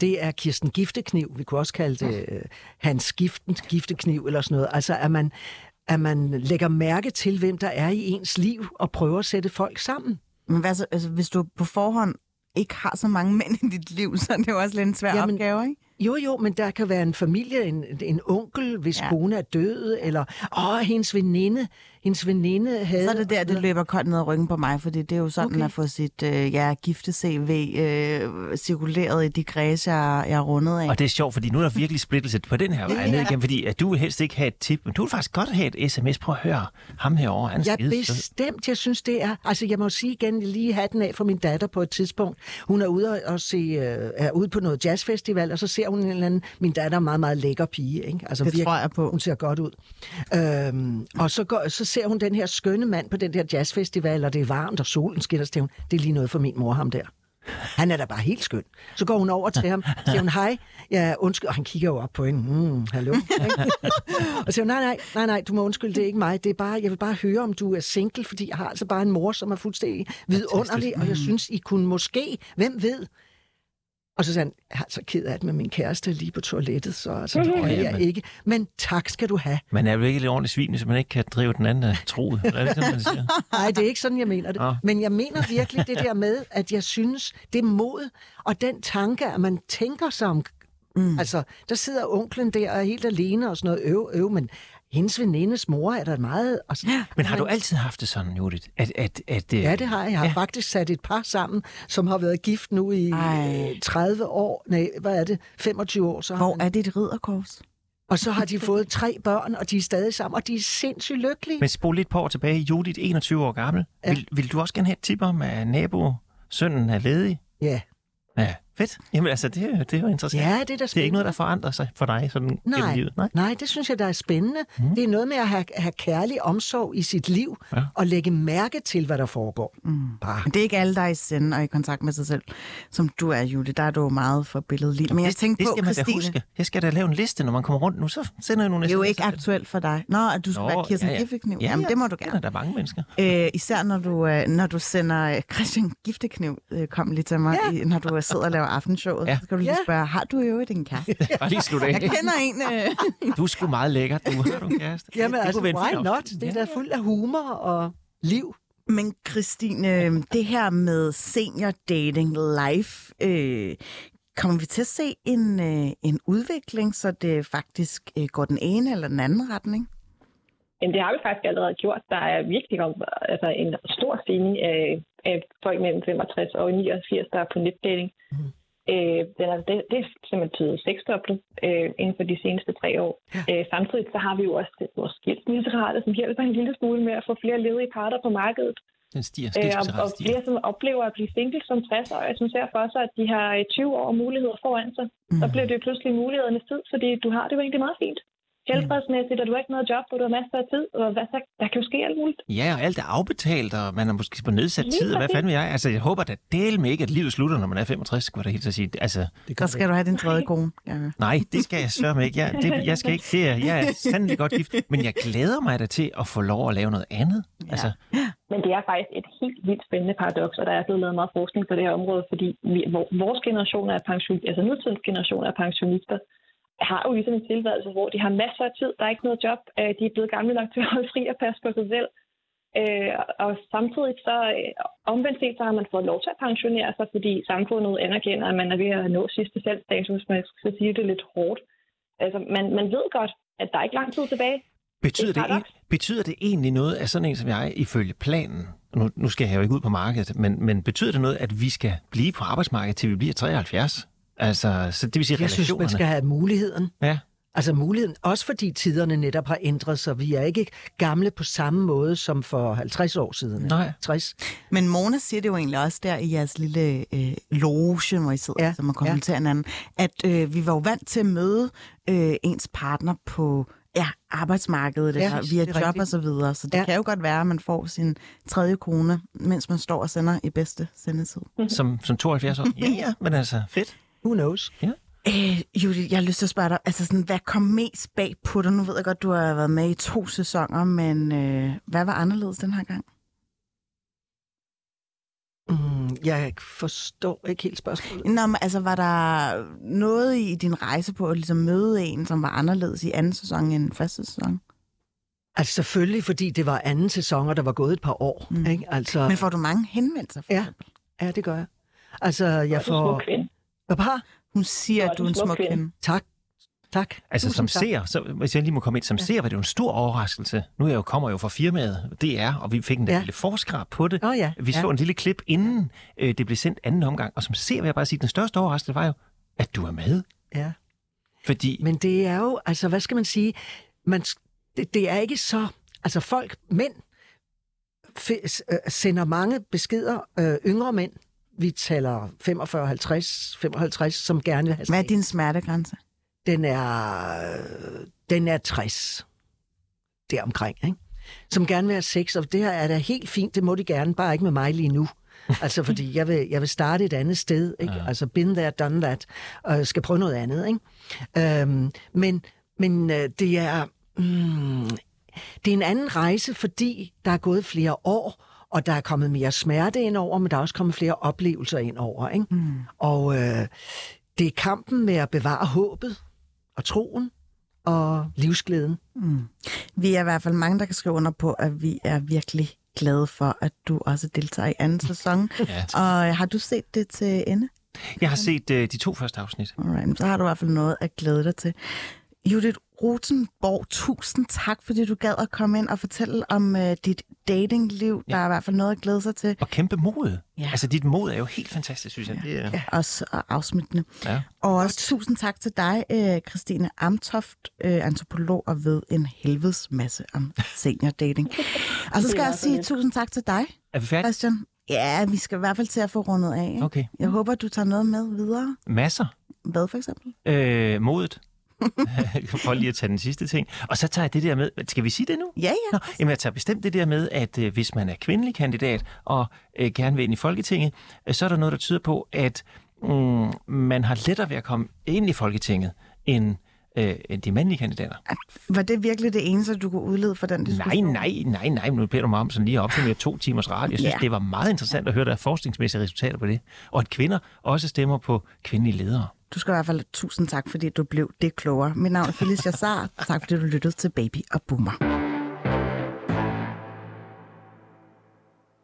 det er Kirsten Giftekniv. Vi kunne også kalde det øh, Hans Giften, Giftekniv eller sådan noget. Altså, at man, at man lægger mærke til, hvem der er i ens liv, og prøver at sætte folk sammen. Men hvad så, altså, hvis du på forhånd ikke har så mange mænd i dit liv, så er det jo også lidt en svær Jamen, opgave, ikke? Jo, jo, men der kan være en familie, en, en onkel, hvis Ja. kone er død, eller åh, hendes veninde, hendes veninde havde... Så er det der, det løber koldt ned ad ryggen på mig, fordi det er jo sådan Okay. at få sit øh, ja, gifte-CV øh, cirkuleret i de kredse, jeg, jeg er rundet af. Og det er sjovt, fordi nu er der virkelig splittelse på den her vej ned igen, fordi at du vil helst ikke have et tip, men du vil faktisk godt have et sms. Prøv at høre ham herovre, han er Ja, skide bestemt. Jeg synes, det er... Altså, jeg må sige igen, lige have den af for min datter på et tidspunkt. Hun er ude og, se, øh, er ude på noget jazzfestival, og så ser hun en eller anden... Min datter er meget, meget lækker pige, ikke? Altså, Det tror jeg på. Hun ser godt ud. Øhm, og så, går, så ser hun den her skønne mand på den der jazzfestival, og det er varmt, og solen skinner, så hun, det er lige noget for min mor, ham der. Han er da bare helt skøn. Så går hun over til ham, og siger hun, hej, ja, undskyld, og han kigger jo op på hende, mm, hallo. og siger hun, nej, nej, nej, nej, du må undskylde, det er ikke mig, det er bare, jeg vil bare høre, om du er single, fordi jeg har altså bare en mor, som er fuldstændig vidunderlig, og jeg synes, I kunne måske, hvem ved, og så sagde han, jeg er så ked af det med min kæreste lige på toilettet, så altså, det er jeg ikke. Men tak skal du have. Man er vel ikke lidt ordentligt svin, hvis man ikke kan drive den anden af troet. Er det sådan, man siger? Nej, det er ikke sådan, jeg mener det. Men jeg mener virkelig det der med, at jeg synes, det er mod, og den tanke, at man tænker sig om... Mm. Altså, der sidder onklen der og er helt alene og sådan noget øv, øv, men hendes venindes mor er der meget... Altså, Men har du altid haft det sådan, Judith? At, at, at, øh, Ja, det har jeg. Jeg har Ja. ja. faktisk sat et par sammen, som har været gift nu i Ej. øh, 30 år. Nej, hvad er det? 25 år. Så Hvor man- er dit ridderkors? Og så har de fået tre børn, og de er stadig sammen, og de er sindssygt lykkelige. Men spol lidt på år tilbage. Judith, 21 år gammel. Ja. Vil, vil du også gerne have et tip om, at nabo, sønnen er ledig? Ja. Ja, fedt. Jamen altså, det, er- det er jo interessant. ja, det er da det er ikke spændende. noget, der forandrer sig for dig sådan gennem Nej, livet. Nej. nej, det synes jeg, der er spændende. Mm. Det er noget med at have, have kærlig omsorg i sit liv, Ja. og lægge mærke til, hvad der foregår. Mm. Bare. Men det er ikke alle, der er i sende og i kontakt med sig selv, som du er, Julie. Der er du jo meget for billedlig. Men jeg det, tænkte det på, skal man da Christine, huske. Jeg skal da lave en liste, når man kommer rundt nu, så sender jeg nogle det er jo ikke aktuelt for dig. Nå, at du skal Nå, være Kirsten ja, ja. Giftekniv. Ja, Jamen, ja. det må du Det er gerne. der mange mennesker. Øh, især når du, øh, når du sender øh, Christian Giftekniv, øh, kom lige til mig, ja. i, når du sidder og laver aftenshowet. Ja. Så skal du lige Ja. spørge, har du jo en kæreste? Bare lige slutte af. Jeg kender en... Øh, Du er sgu meget lækker. Du har du en kæreste. Jamen Det altså, why not? Det er da fuldt af humor og liv. Men Christine, det her med senior dating live, øh, kommer vi til at se en, øh, en udvikling, så det faktisk øh, går den ene eller den anden retning? Men det har vi faktisk allerede gjort. Der er virkelig altså en stor stigning af, af folk mellem 65 og 89, der er på netdating. Mm. Øh, den er, det, det er simpelthen tydet seksdoblet øh, inden for de seneste tre år. Ja. Øh, samtidig så har vi jo også det- vores skilsmisserate, som hjælper en lille smule med at få flere ledige parter på markedet. Den stiger. Øh, og, og flere, som oplever at blive single som 60-årige, som ser for sig, at de har øh, 20 år muligheder foran sig. Mm. Så bliver det jo pludselig mulighedernes tid, fordi du har det jo egentlig meget fint. Helbredsmæssigt, og du har ikke noget job, og du har masser af tid, og hvad, så, der kan jo ske alt muligt. Ja, og alt er afbetalt, og man er måske på nedsat Lige tid, og hvad fanden vil jeg? Altså, jeg håber da del med ikke, at livet slutter, når man er 65, skulle jeg da helt så sige. Altså, Der skal du have din tredje kone. Ja. nej, det skal jeg sørge ikke. Jeg, det, jeg skal ikke. Det er, jeg er sandelig godt gift, men jeg glæder mig da til at få lov at lave noget andet. Ja. Altså, Men det er faktisk et helt vildt spændende paradoks, og der er blevet lavet meget forskning på det her område, fordi vi, vores generation af pension, altså nutidens generation af pensionister, har jo ligesom en tilværelse, hvor de har masser af tid, der er ikke noget job, øh, de er blevet gamle nok til at holde fri og passe på sig selv. Øh, og samtidig så øh, omvendt set, så har man fået lov til at pensionere sig, fordi samfundet anerkender, at man er ved at nå sidste hvis man skal sige det lidt hårdt. Altså, man, man ved godt, at der er ikke lang tid tilbage. betyder, Det det, betyder det egentlig noget, at sådan en som jeg, ifølge planen, nu, nu skal jeg jo ikke ud på markedet, men, men betyder det noget, at vi skal blive på arbejdsmarkedet, til vi bliver 73? Altså, så det vil sige Jeg synes, man skal have muligheden. Ja. Altså muligheden, også fordi tiderne netop har ændret sig. Vi er ikke gamle på samme måde som for 50 år siden. eller Nej. 60. Men Mona siger det jo egentlig også der i jeres lille øh, loge, hvor I sidder, Ja, så man komplementerer ja. hinanden, at øh, vi var jo vant til at møde øh, ens partner på ja, arbejdsmarkedet, Ja, ja, eller via det job rigtigt. og så videre. Så det Ja. ja. kan jo godt være, at man får sin tredje kone, mens man står og sender i bedste sendetid. Som, som 72 år? Ja, ja, men altså, fedt. Who knows? Øh, Judith, jeg har lyst til at spørge dig, altså sådan, hvad kom mest bag på dig? Nu ved jeg godt, du har været med i to sæsoner, men øh, hvad var anderledes den her gang? Mm, jeg forstår ikke helt spørgsmålet. Nå, men altså, var der noget i din rejse på at ligesom møde en, som var anderledes i anden sæson end første sæson? Altså selvfølgelig, fordi det var anden sæson, og der var gået et par år. Mm. Ikke? Altså, Men får du mange henvendelser, for Ja. eksempel? ja, det gør jeg. Altså, jeg får... får... kvinde. Hvad par? Hun siger, Du at du er en smuk kvinde. kvinde. Tak. Tak. Altså Tusind som tak. ser, så, hvis jeg lige må komme ind, som ja. ser var det jo en stor overraskelse. Nu er jeg jo, kommer jeg jo fra firmaet DR, og vi fik en Ja. lille forskrab på det. Oh, ja. Vi så ja. en lille klip, inden øh, det blev sendt anden omgang. Og som ser vil jeg bare sige, den største overraskelse var jo, at du er med. ja. Fordi Men det er jo, altså hvad skal man sige, man, det, det er ikke så, altså folk, mænd, f- øh, sender mange beskeder, øh, yngre mænd, vi taler 45, 50, 55, som gerne vil have Hvad er din smertegrænse? Den er, den er 60, deromkring, ikke? Som gerne vil have sex, og det her er da helt fint, det må de gerne, bare ikke med mig lige nu. altså, fordi jeg vil, jeg vil starte et andet sted, ikke? Ja. Altså, been there, done that, og skal prøve noget andet, ikke? Øhm, men men øh, det er... Mm, det er en anden rejse, fordi der er gået flere år, og der er kommet mere smerte ind over, men der er også kommet flere oplevelser ind over. Ikke? Mm. Og øh, det er kampen med at bevare håbet og troen og livsglæden. Mm. Vi er i hvert fald mange, der kan skrive under på, at vi er virkelig glade for, at du også deltager i anden sæson. Ja. Og øh, har du set det til ende? jeg har set øh, de to første afsnit. Alright, så har du i hvert fald noget at glæde dig til. Judith Rosenborg, tusind tak, fordi du gad at komme ind og fortælle om øh, dit datingliv. Ja. Der er i hvert fald noget at glæde sig til. Og kæmpe mod. Ja. Altså, dit mod er jo helt fantastisk, synes jeg. Det er, ja. Også og afsmittende. Ja. Og også tusind tak til dig, øh, Christine Amtoft, øh, antropolog og ved en helvedes masse om seniordating. og så skal jeg også sige tusind tak til dig, Er vi færdige? Christian. Ja, vi skal i hvert fald til at få rundet af. ikke? Okay. Jeg håber, du tager noget med videre. Masser. Hvad for eksempel? Øh, modet. For lige at tage den sidste ting. Og så tager jeg det der med... Skal vi sige det nu? Ja, ja. Nå, jamen jeg tager bestemt det der med, at øh, hvis man er kvindelig kandidat og øh, gerne vil ind i Folketinget, øh, så er der noget, der tyder på, at mm, man har lettere ved at komme ind i Folketinget end, øh, end de mandlige kandidater. Var det virkelig det eneste, du kunne udlede for den Nej, diskussion? nej, nej, nej. Nu beder du mig om sådan lige at opsummere to timers radio. Jeg synes, Ja. det var meget interessant at høre, der er forskningsmæssige resultater på det. Og at kvinder også stemmer på kvindelige ledere. Du skal i hvert fald tusind tak, fordi du blev det klogere. Mit navn er Felicia Sar. Tak fordi du lyttede til Baby og Boomer.